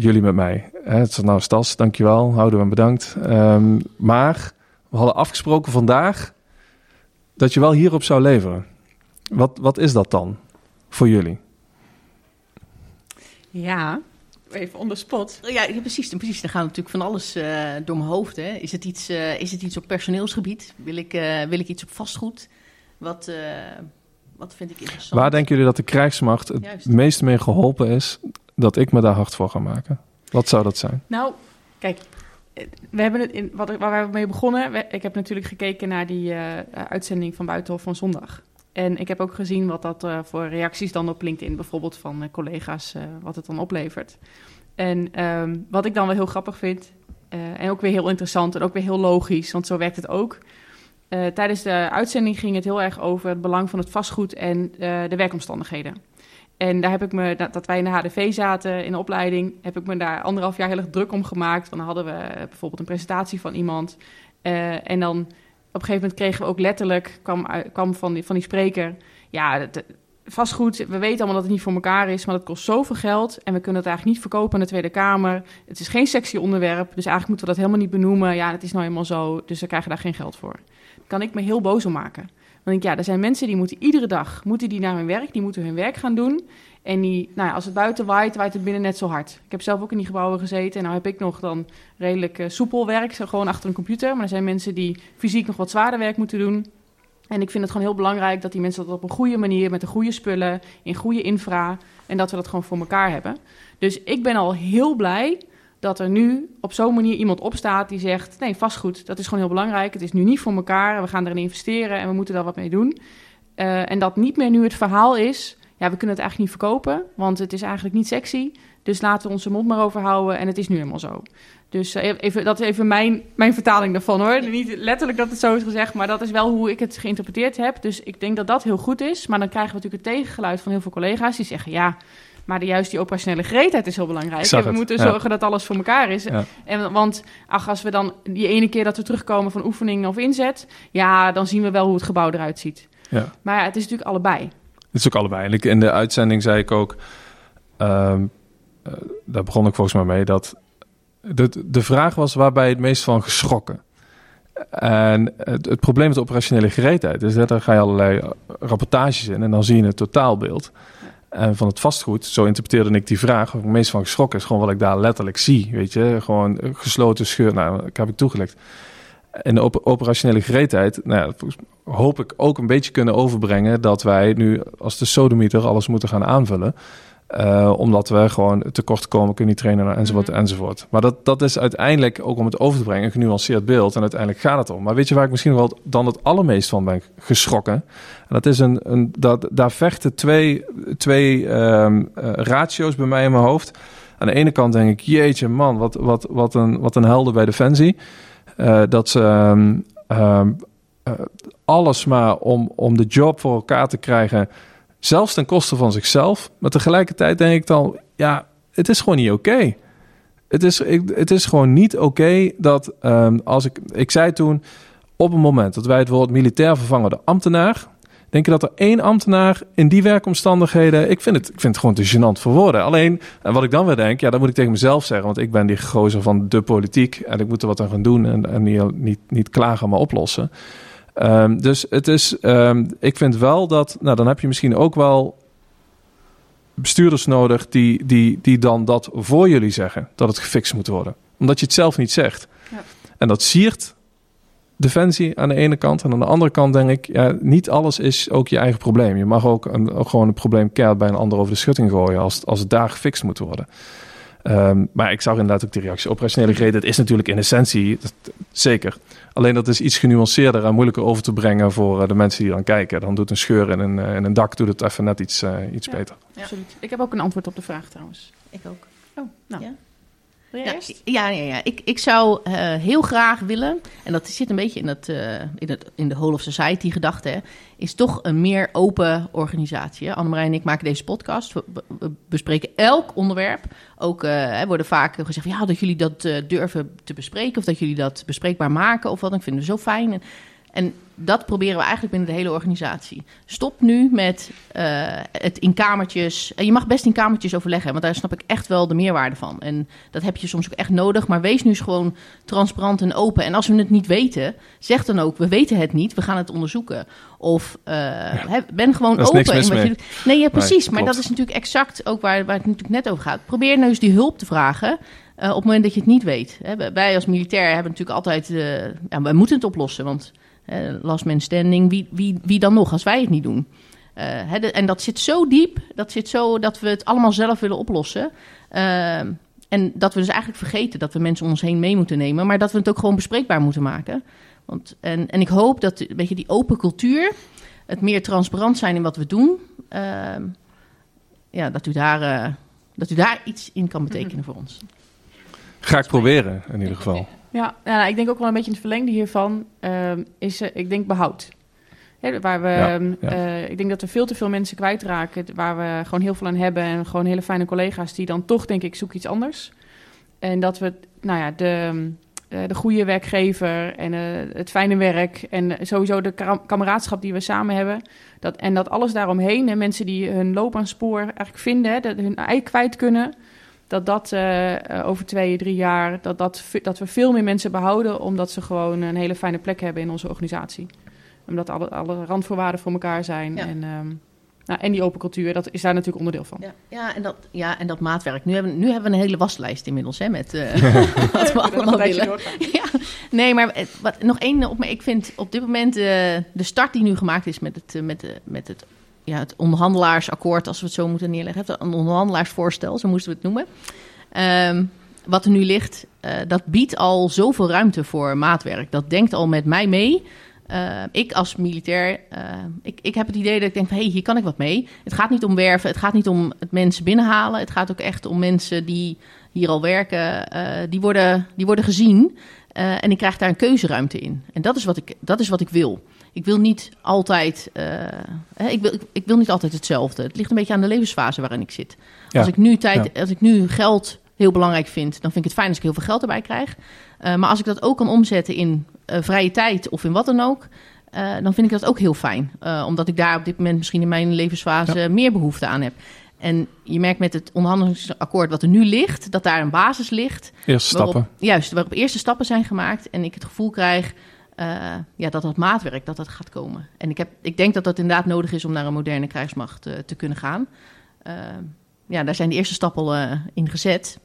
jullie met mij. Hè, het is nou Stas, dankjewel. Houden we bedankt. Um, maar we hadden afgesproken vandaag dat je wel hierop zou leveren. Wat, wat is dat dan voor jullie? Ja, even on the spot. Ja, precies. Precies. Er gaat natuurlijk van alles uh, door mijn hoofd. Hè. Is, het iets, uh, is het iets op personeelsgebied? Wil ik, uh, wil ik iets op vastgoed? Wat, wat vind ik interessant? Waar denken jullie dat de krijgsmacht het Juist. meest mee geholpen is dat ik me daar hard voor ga maken? Wat zou dat zijn? Nou, kijk, we hebben het in, wat, waar we mee begonnen. Ik heb natuurlijk gekeken naar die uh, uitzending van Buitenhof van zondag. En ik heb ook gezien wat dat uh, voor reacties dan op LinkedIn, bijvoorbeeld van uh, collega's, wat het dan oplevert. En um, wat ik dan wel heel grappig vind, en ook weer heel interessant en ook weer heel logisch, want zo werkt het ook. tijdens de uitzending ging het heel erg over het belang van het vastgoed en de werkomstandigheden. En daar heb ik me, dat, wij in de HDV zaten in de opleiding, heb ik me daar anderhalf jaar heel erg druk om gemaakt. Want dan hadden we bijvoorbeeld een presentatie van iemand. Uh, en dan op een gegeven moment kregen we ook letterlijk, kwam, kwam van, die, van die spreker, ja, vastgoed, we weten allemaal dat het niet voor elkaar is, maar dat kost zoveel geld en we kunnen het eigenlijk niet verkopen aan de Tweede Kamer. Het is geen sexy onderwerp, dus eigenlijk moeten we dat helemaal niet benoemen. Ja, het is nou eenmaal zo, dus we krijgen daar geen geld voor. Daar kan ik me heel boos om maken. Dan denk ik, ja, er zijn mensen die moeten iedere dag moeten die naar hun werk, die moeten hun werk gaan doen. En die, nou ja, als het buiten waait, waait het binnen net zo hard. Ik heb zelf ook in die gebouwen gezeten en nou heb ik nog dan redelijk uh, soepel werk, gewoon achter een computer. Maar er zijn mensen die fysiek nog wat zwaarder werk moeten doen. En ik vind het gewoon heel belangrijk dat die mensen dat op een goede manier, met de goede spullen, in goede infra, en dat we dat gewoon voor elkaar hebben. Dus ik ben al heel blij dat er nu op zo'n manier iemand opstaat die zegt: nee, vastgoed, dat is gewoon heel belangrijk. Het is nu niet voor elkaar, we gaan erin investeren en we moeten daar wat mee doen. Uh, en dat niet meer nu het verhaal is: ja, we kunnen het eigenlijk niet verkopen, want het is eigenlijk niet sexy. Dus laten we onze mond maar overhouden en het is nu helemaal zo. Dus uh, even, dat is even mijn, mijn vertaling daarvan hoor. Niet letterlijk dat het zo is gezegd, maar dat is wel hoe ik het geïnterpreteerd heb. Dus ik denk dat dat heel goed is. Maar dan krijgen we natuurlijk het tegengeluid van heel veel collega's die zeggen: ja, maar de, juist die operationele gereedheid is heel belangrijk. We moeten ja. zorgen dat alles voor elkaar is. Ja. En, want ach, als we dan die ene keer dat we terugkomen van oefening of inzet, ja, dan zien we wel hoe het gebouw eruit ziet. Ja. Maar ja, het is natuurlijk allebei. Het is ook allebei. En in de uitzending zei ik ook, um, uh, daar begon ik volgens mij mee, dat de, de vraag was waarbij het meest van geschrokken. En het, het, probleem met de operationele gereedheid is dat er ga je allerlei rapportages in en dan zie je het totaalbeeld. En van het vastgoed, zo interpreteerde ik die vraag. Wat ik meest van geschrokken is gewoon wat ik daar letterlijk zie. Weet je, gewoon gesloten scheur. Nou, ik heb ik toegelicht. En de op operationele gereedheid, nou hoop ik ook een beetje kunnen overbrengen dat wij nu als de sodemieter alles moeten gaan aanvullen. Uh, omdat we gewoon tekort komen, kunnen niet trainen enzovoort mm -hmm. enzovoort. Maar dat, dat is uiteindelijk, ook om het over te brengen, een genuanceerd beeld. En uiteindelijk gaat het om. Maar weet je waar ik misschien wel dan het allermeest van ben geschrokken? En dat is een, een dat, daar vechten twee, twee um, uh, ratio's bij mij in mijn hoofd. Aan de ene kant denk ik, jeetje man, wat, wat, wat, een, wat een helden bij Defensie. Uh, dat ze um, um, alles maar om, om de job voor elkaar te krijgen Zelfs ten koste van zichzelf. Maar tegelijkertijd denk ik dan, ja, het is gewoon niet oké. Het, is, het is gewoon niet oké dat um, als ik. Ik zei toen, op het moment dat wij het woord militair vervangen door ambtenaar. Denk je dat er één ambtenaar in die werkomstandigheden. Ik vind het, ik vind het gewoon te gênant voor woorden. Alleen, en wat ik dan weer denk, ja, dat moet ik tegen mezelf zeggen. Want ik ben die gozer van de politiek. En ik moet er wat aan gaan doen. En, en niet, niet, niet klagen, maar oplossen. Um, dus het is, um, ik vind wel dat, nou dan heb je misschien ook wel bestuurders nodig die, die, die dan dat voor jullie zeggen, dat het gefixt moet worden. Omdat je het zelf niet zegt. Ja. En dat siert defensie aan de ene kant. En aan de andere kant denk ik, ja, niet alles is ook je eigen probleem. Je mag ook, een, ook gewoon een probleem keihard bij een ander over de schutting gooien als, als het daar gefixt moet worden. Um, maar ik zag inderdaad ook die reactie. Operationele gereedheid is natuurlijk in essentie, dat, zeker. Alleen dat is iets genuanceerder en moeilijker over te brengen voor uh, de mensen die dan kijken. Dan doet een scheur in een, uh, in een dak doet het even net iets, uh, iets ja, beter. Ja, absoluut. Ik heb ook een antwoord op de vraag trouwens. Ik ook. Oh, nou. Ja. Ja, ja, ja, ja, Ik, ik zou uh, heel graag willen, en dat zit een beetje in, het, uh, in, het, in de whole of society gedachte, is toch een meer open organisatie. Annemarij en ik maken deze podcast. We, we bespreken elk onderwerp. Ook uh, worden vaak gezegd, ja, dat jullie dat durven te bespreken, of dat jullie dat bespreekbaar maken, of wat. Ik vind het zo fijn. En, en dat proberen we eigenlijk binnen de hele organisatie. Stop nu met uh, het in kamertjes. En je mag best in kamertjes overleggen, want daar snap ik echt wel de meerwaarde van. En dat heb je soms ook echt nodig. Maar wees nu eens gewoon transparant en open. En als we het niet weten, zeg dan ook: we weten het niet, we gaan het onderzoeken. Of uh, ja. ben gewoon open. in wat je Nee, ja, precies. Nee, maar dat is natuurlijk exact ook waar, waar het natuurlijk net over gaat. Probeer nou eens die hulp te vragen. Uh, op het moment dat je het niet weet. Hè, wij als militair hebben natuurlijk altijd. Ja, wij moeten het oplossen. Want last man standing, wie, wie, wie dan nog als wij het niet doen? Uh, hè, de, en dat zit zo diep, dat zit zo dat we het allemaal zelf willen oplossen. Uh, en dat we dus eigenlijk vergeten dat we mensen om ons heen mee moeten nemen, maar dat we het ook gewoon bespreekbaar moeten maken. Want, en, en ik hoop dat een beetje die open cultuur, het meer transparant zijn in wat we doen, ja, dat, u daar, dat u daar iets in kan betekenen voor ons. Ga ik proberen, in ieder geval. Ja, ja ik denk ook wel een beetje in het verlengde hiervan uh, is, uh, ik denk, behoud. Waar we, ja, ja. Uh, ik denk dat er veel te veel mensen kwijtraken, waar we gewoon heel veel aan hebben en gewoon hele fijne collega's die dan toch, denk ik, zoek iets anders. En dat we, nou ja, de, eh, de goede werkgever en eh, het fijne werk en sowieso de kameraadschap die we samen hebben. Dat, en dat alles daaromheen, en mensen die hun loopbaanspoor eigenlijk vinden, dat hun ei kwijt kunnen, dat dat eh, eh, over twee, drie jaar, dat, dat, dat we veel meer mensen behouden, omdat ze gewoon een hele fijne plek hebben in onze organisatie. Omdat alle, alle randvoorwaarden voor elkaar zijn. Ja. En, ehm, nou, en die open cultuur, dat is daar natuurlijk onderdeel van. Ja, ja, en dat, ja, en dat maatwerk. Nu hebben, nu hebben we een hele waslijst inmiddels, hè, met eh, wat we allemaal willen. Ja, nee, maar wat, nog één op. Maar ik vind op dit moment de start die nu gemaakt is met het, met, de, met het, ja, het onderhandelaarsakkoord, als we het zo moeten neerleggen. Het onderhandelaarsvoorstel, zo moesten we het noemen. Ehm, wat er nu ligt, eh, dat biedt al zoveel ruimte voor maatwerk. Dat denkt al met mij mee. Eh, ik als militair, eh, ik, ik heb het idee dat ik denk, hé, hey, hier kan ik wat mee. Het gaat niet om werven, het gaat niet om het mensen binnenhalen. Het gaat ook echt om mensen die hier al werken, die, worden, die worden gezien. En ik krijg daar een keuzeruimte in. En dat is wat ik, dat is wat ik wil. Ik wil niet altijd, eh, ik, wil, ik, ik wil niet altijd hetzelfde. Het ligt een beetje aan de levensfase waarin ik zit. Ja. Als, ik nu tijd, als ik nu geld heel belangrijk vind, dan vind ik het fijn als ik heel veel geld erbij krijg. Eh, maar als ik dat ook kan omzetten in eh, vrije tijd of in wat dan ook, dan vind ik dat ook heel fijn. Omdat ik daar op dit moment misschien in mijn levensfase meer behoefte aan heb. En je merkt met het onderhandelingsakkoord wat er nu ligt, dat daar een basis ligt. Eerste Waarop, stappen. Juist, waarop eerste stappen zijn gemaakt. En ik het gevoel krijg eh, ja, dat dat maatwerk dat dat gaat komen. En ik, heb, ik denk dat dat inderdaad nodig is om naar een moderne krijgsmacht eh, te kunnen gaan. Eh, ja, daar zijn de eerste stappen al in gezet.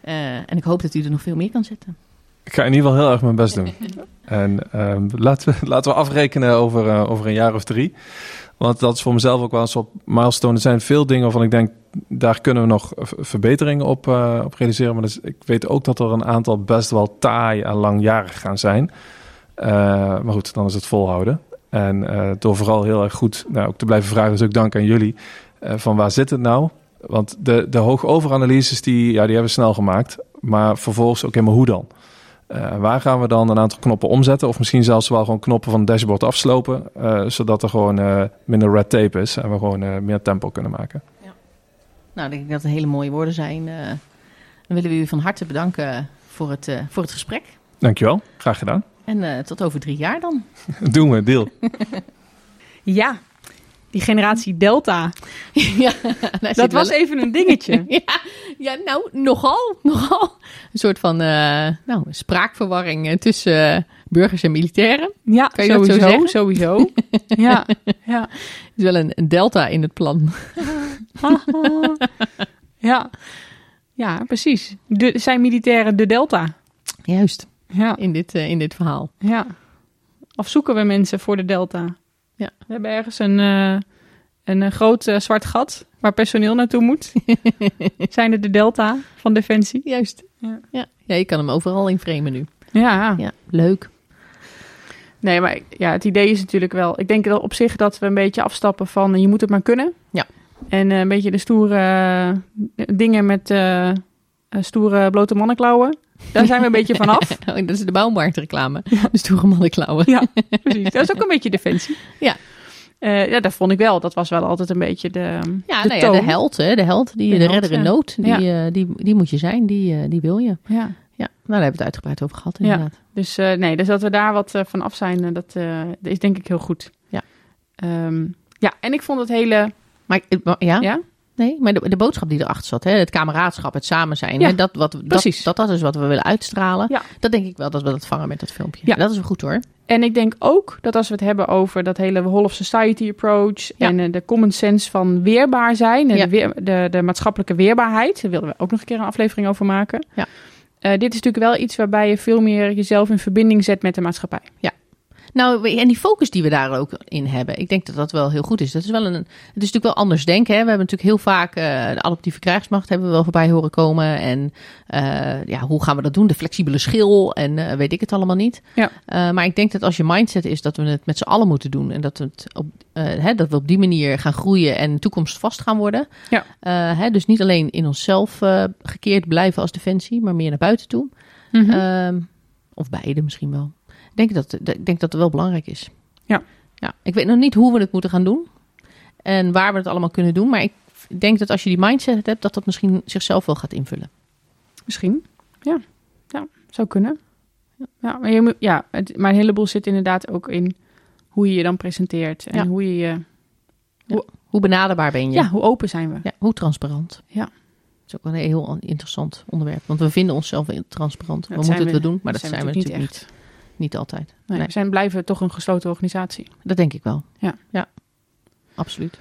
En ik hoop dat u er nog veel meer kan zetten. Ik ga in ieder geval heel erg mijn best doen. En ehm, laten, we, laten we afrekenen over, over een jaar of drie. Want dat is voor mezelf ook wel een soort milestone. Er zijn veel dingen waarvan ik denk, daar kunnen we nog verbeteringen op, op realiseren. Maar dus, ik weet ook dat er een aantal best wel taai en langjarig gaan zijn. Eh, maar goed, dan is het volhouden. En eh, door vooral heel erg goed nou, ook te blijven vragen, dus ook dank aan jullie. eh, van waar zit het nou? Want de, de hoogoveranalyses, die, ja, die hebben we snel gemaakt. Maar vervolgens ook helemaal hoe dan? Waar gaan we dan een aantal knoppen omzetten? Of misschien zelfs wel gewoon knoppen van het dashboard afslopen. zodat er gewoon minder red tape is en we gewoon meer tempo kunnen maken. Nou, ik denk dat het hele mooie woorden zijn. Dan willen we u van harte bedanken voor het, voor het gesprek. Dankjewel, graag gedaan. En eh, tot over drie jaar dan. Doen we, deal. Ja, die generatie Delta. ja, Dat wel was even een dingetje. ja, ja, nou, nogal, nogal. Een soort van eh, nou, spraakverwarring eh, tussen burgers en militairen. Ja, Kan je dat zo sowieso. sowieso. ja, ja. Er is wel een, een delta in het plan. ja. Ja, precies. De, zijn militairen de Delta? Juist, Ja, in dit, eh, in dit verhaal. ja. Of zoeken we mensen voor de Delta? Ja. We hebben ergens een, eh, een, eh, groot zwart gat waar personeel naartoe moet. zijn het de Delta van Defensie? Juist. Ja. Ja. ja, je kan hem overal in framen nu. Ja. Ja, leuk. Nee, maar ja, het idee is natuurlijk wel... Ik denk dat op zich dat we een beetje afstappen van... je moet het maar kunnen. Ja. En een beetje de stoere dingen met stoere blote mannenklauwen. Daar zijn we een beetje vanaf. Oh, dat is de bouwmarktreclame. De stoere mannenklauwen. Ja, precies. Dat is ook een beetje defensie. Ja. Eh, ja, dat vond ik wel. Dat was wel altijd een beetje de, Ja, de nou ja, de held, hè, de held, die, De de, held, redder in ja. nood, die, eh, die, die moet je zijn, die, eh, die wil je. Ja. Ja, nou, daar hebben we het uitgebreid over gehad Ja. inderdaad. Dus nee, dus dat we daar wat van af zijn, dat, is denk ik heel goed. Ja. Ehm, ja, en ik vond het hele... Maar- ja, Ja? Nee, maar de, de boodschap die erachter zat, hè, het kameraadschap, het samen zijn, Ja, hè, dat, wat, dat, precies. dat, dat is wat we willen uitstralen. Ja. Dat denk ik wel dat we dat vangen met dat filmpje. Ja. Dat is wel goed hoor. En ik denk ook dat als we het hebben over dat hele whole of society approach Ja. en eh, de common sense van weerbaar zijn en Ja. de, weer- de, de maatschappelijke weerbaarheid, daar wilden we ook nog een keer een aflevering over maken. Ja. Eh, dit is natuurlijk wel iets waarbij je veel meer jezelf in verbinding zet met de maatschappij. Nou, en die focus die we daar ook in hebben, ik denk dat dat wel heel goed is. Dat is wel een, het is natuurlijk wel anders denken. Hè? We hebben natuurlijk heel vaak eh, de adaptieve krijgsmacht hebben we wel voorbij horen komen. En eh, ja, hoe gaan we dat doen? De flexibele schil en eh, weet ik het allemaal niet. Ja. Maar ik denk dat als je mindset is dat we het met z'n allen moeten doen. En dat, we het op, hè, dat we op die manier gaan groeien en toekomstvast gaan worden. Ja. Hè, dus niet alleen in onszelf gekeerd blijven als defensie, maar meer naar buiten toe. Mhm. Ehm, of beide misschien wel. Ik denk dat, ik denk dat het wel belangrijk is. Ja. ja. Ik weet nog niet hoe we het moeten gaan doen. En waar we het allemaal kunnen doen. Maar ik denk dat als je die mindset hebt, dat dat misschien zichzelf wel gaat invullen. Misschien. Ja. ja, zou kunnen. Ja, maar, je moet, ja het, maar een heleboel zit inderdaad ook in hoe je je dan presenteert. En Ja. hoe je je... Hoe benaderbaar ben je? Ja, hoe open zijn we? Ja, hoe transparant? Ja. Dat is ook wel een heel interessant onderwerp. Want we vinden onszelf transparant. We moeten het we- wel doen, maar dat zijn, we natuurlijk niet, echt. niet, altijd. Nee, Nee. We zijn, blijven toch een gesloten organisatie. Dat denk ik wel. Ja. ja. Absoluut.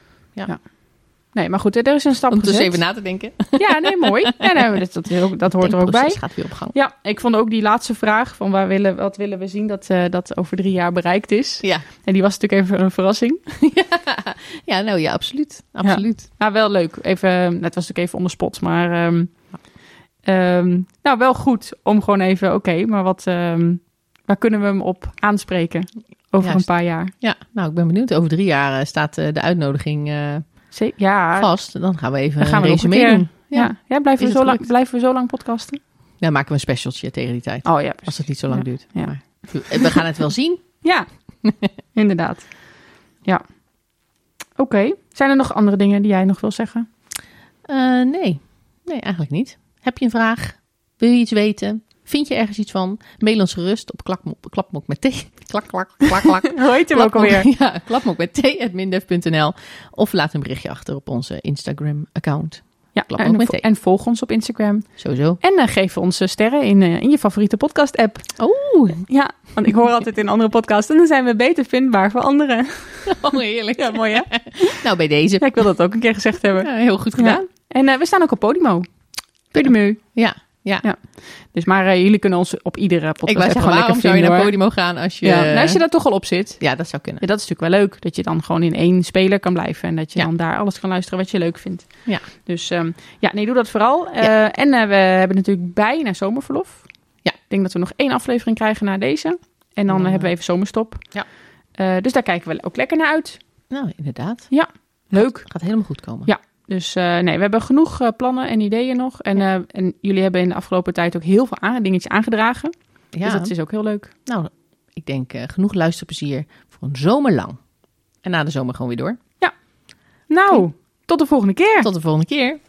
Nee, maar goed, er is een stap Om dus gezet. even na te denken. Ja, nee, mooi. Ja, nee, dat, dat, hoort er ook bij. Gaat weer op gang. Ja, ik vond ook die laatste vraag van waar willen, wat willen we zien dat eh, dat over drie jaar bereikt is. Ja. En die was natuurlijk even een verrassing. ja, nou ja, absoluut. Absoluut. Nou, wel leuk. Even, het was natuurlijk even onder spot, maar ehm, ehm, nou, wel goed om gewoon even, oké, maar wat, ehm, waar kunnen we hem op aanspreken over Juist. een paar jaar? Ja, nou, ik ben benieuwd. Over drie jaar eh, staat eh, de uitnodiging Ze- ja, vast. Dan gaan we even dan gaan we een nog een resume keer. doen. Ja, ja. blijven, we zo lang, blijven we zo lang podcasten? Dan maken we een specialtje tegen die tijd. Oh ja, Als het niet zo lang Ja. duurt. Ja. Maar we gaan het wel zien. Ja, inderdaad. Ja. Oké. Zijn er nog andere dingen die jij nog wil zeggen? Nee. Nee, eigenlijk niet. Heb je een vraag? Wil je iets weten? Vind je ergens iets van? Mail ons gerust op klakmok, klapmok met thee. Klak, klak, klak, klak. Hoe heet hem ook Klapmok- alweer? Ja, klapmok met thee.mindef.nl Of laat een berichtje achter op onze Instagram-account. Ja, en, ook met en volg ons op Instagram. Sowieso. En eh, geef ons eh, sterren in, eh, in je favoriete podcast-app. Oeh, Ja, want ik hoor altijd in andere podcasts... en dan zijn we beter vindbaar voor anderen. oh, heerlijk. Ja, mooi hè? Nou, bij deze. Ja, ik wil dat ook een keer gezegd hebben. Ja, heel goed gedaan. Ja. En we staan ook op Podimo. Podimo. Ja, ja. Ja. Dus maar eh, jullie kunnen ons op iedere podcast Ik wou zeggen, gewoon waarom lekker zou je naar hoor. Podimo gaan als je... Ja, nou, als je daar toch al op zit... Ja, dat zou kunnen. Ja, dat is natuurlijk wel leuk. Dat je dan gewoon in één speler kan blijven. En dat je Ja. dan daar alles kan luisteren wat je leuk vindt. Ja. Dus ehm, ja, nee, doe dat vooral. Ja. Eh, en eh, we hebben natuurlijk bijna zomerverlof. Ja. Ik denk dat we nog één aflevering krijgen na deze. En dan Ja. eh, hebben we even zomerstop. Ja. Dus daar kijken we ook lekker naar uit. Nou, inderdaad. Leuk. Gaat helemaal goed komen. Ja. Dus eh, nee, we hebben genoeg eh, plannen en ideeën nog. En, eh, en jullie hebben in de afgelopen tijd ook heel veel aan, dingetjes aangedragen. Ja. Dus dat is ook heel leuk. Nou, ik denk genoeg luisterplezier voor een zomer lang. En na de zomer gewoon weer door. Nou, tot de volgende keer. Tot de volgende keer.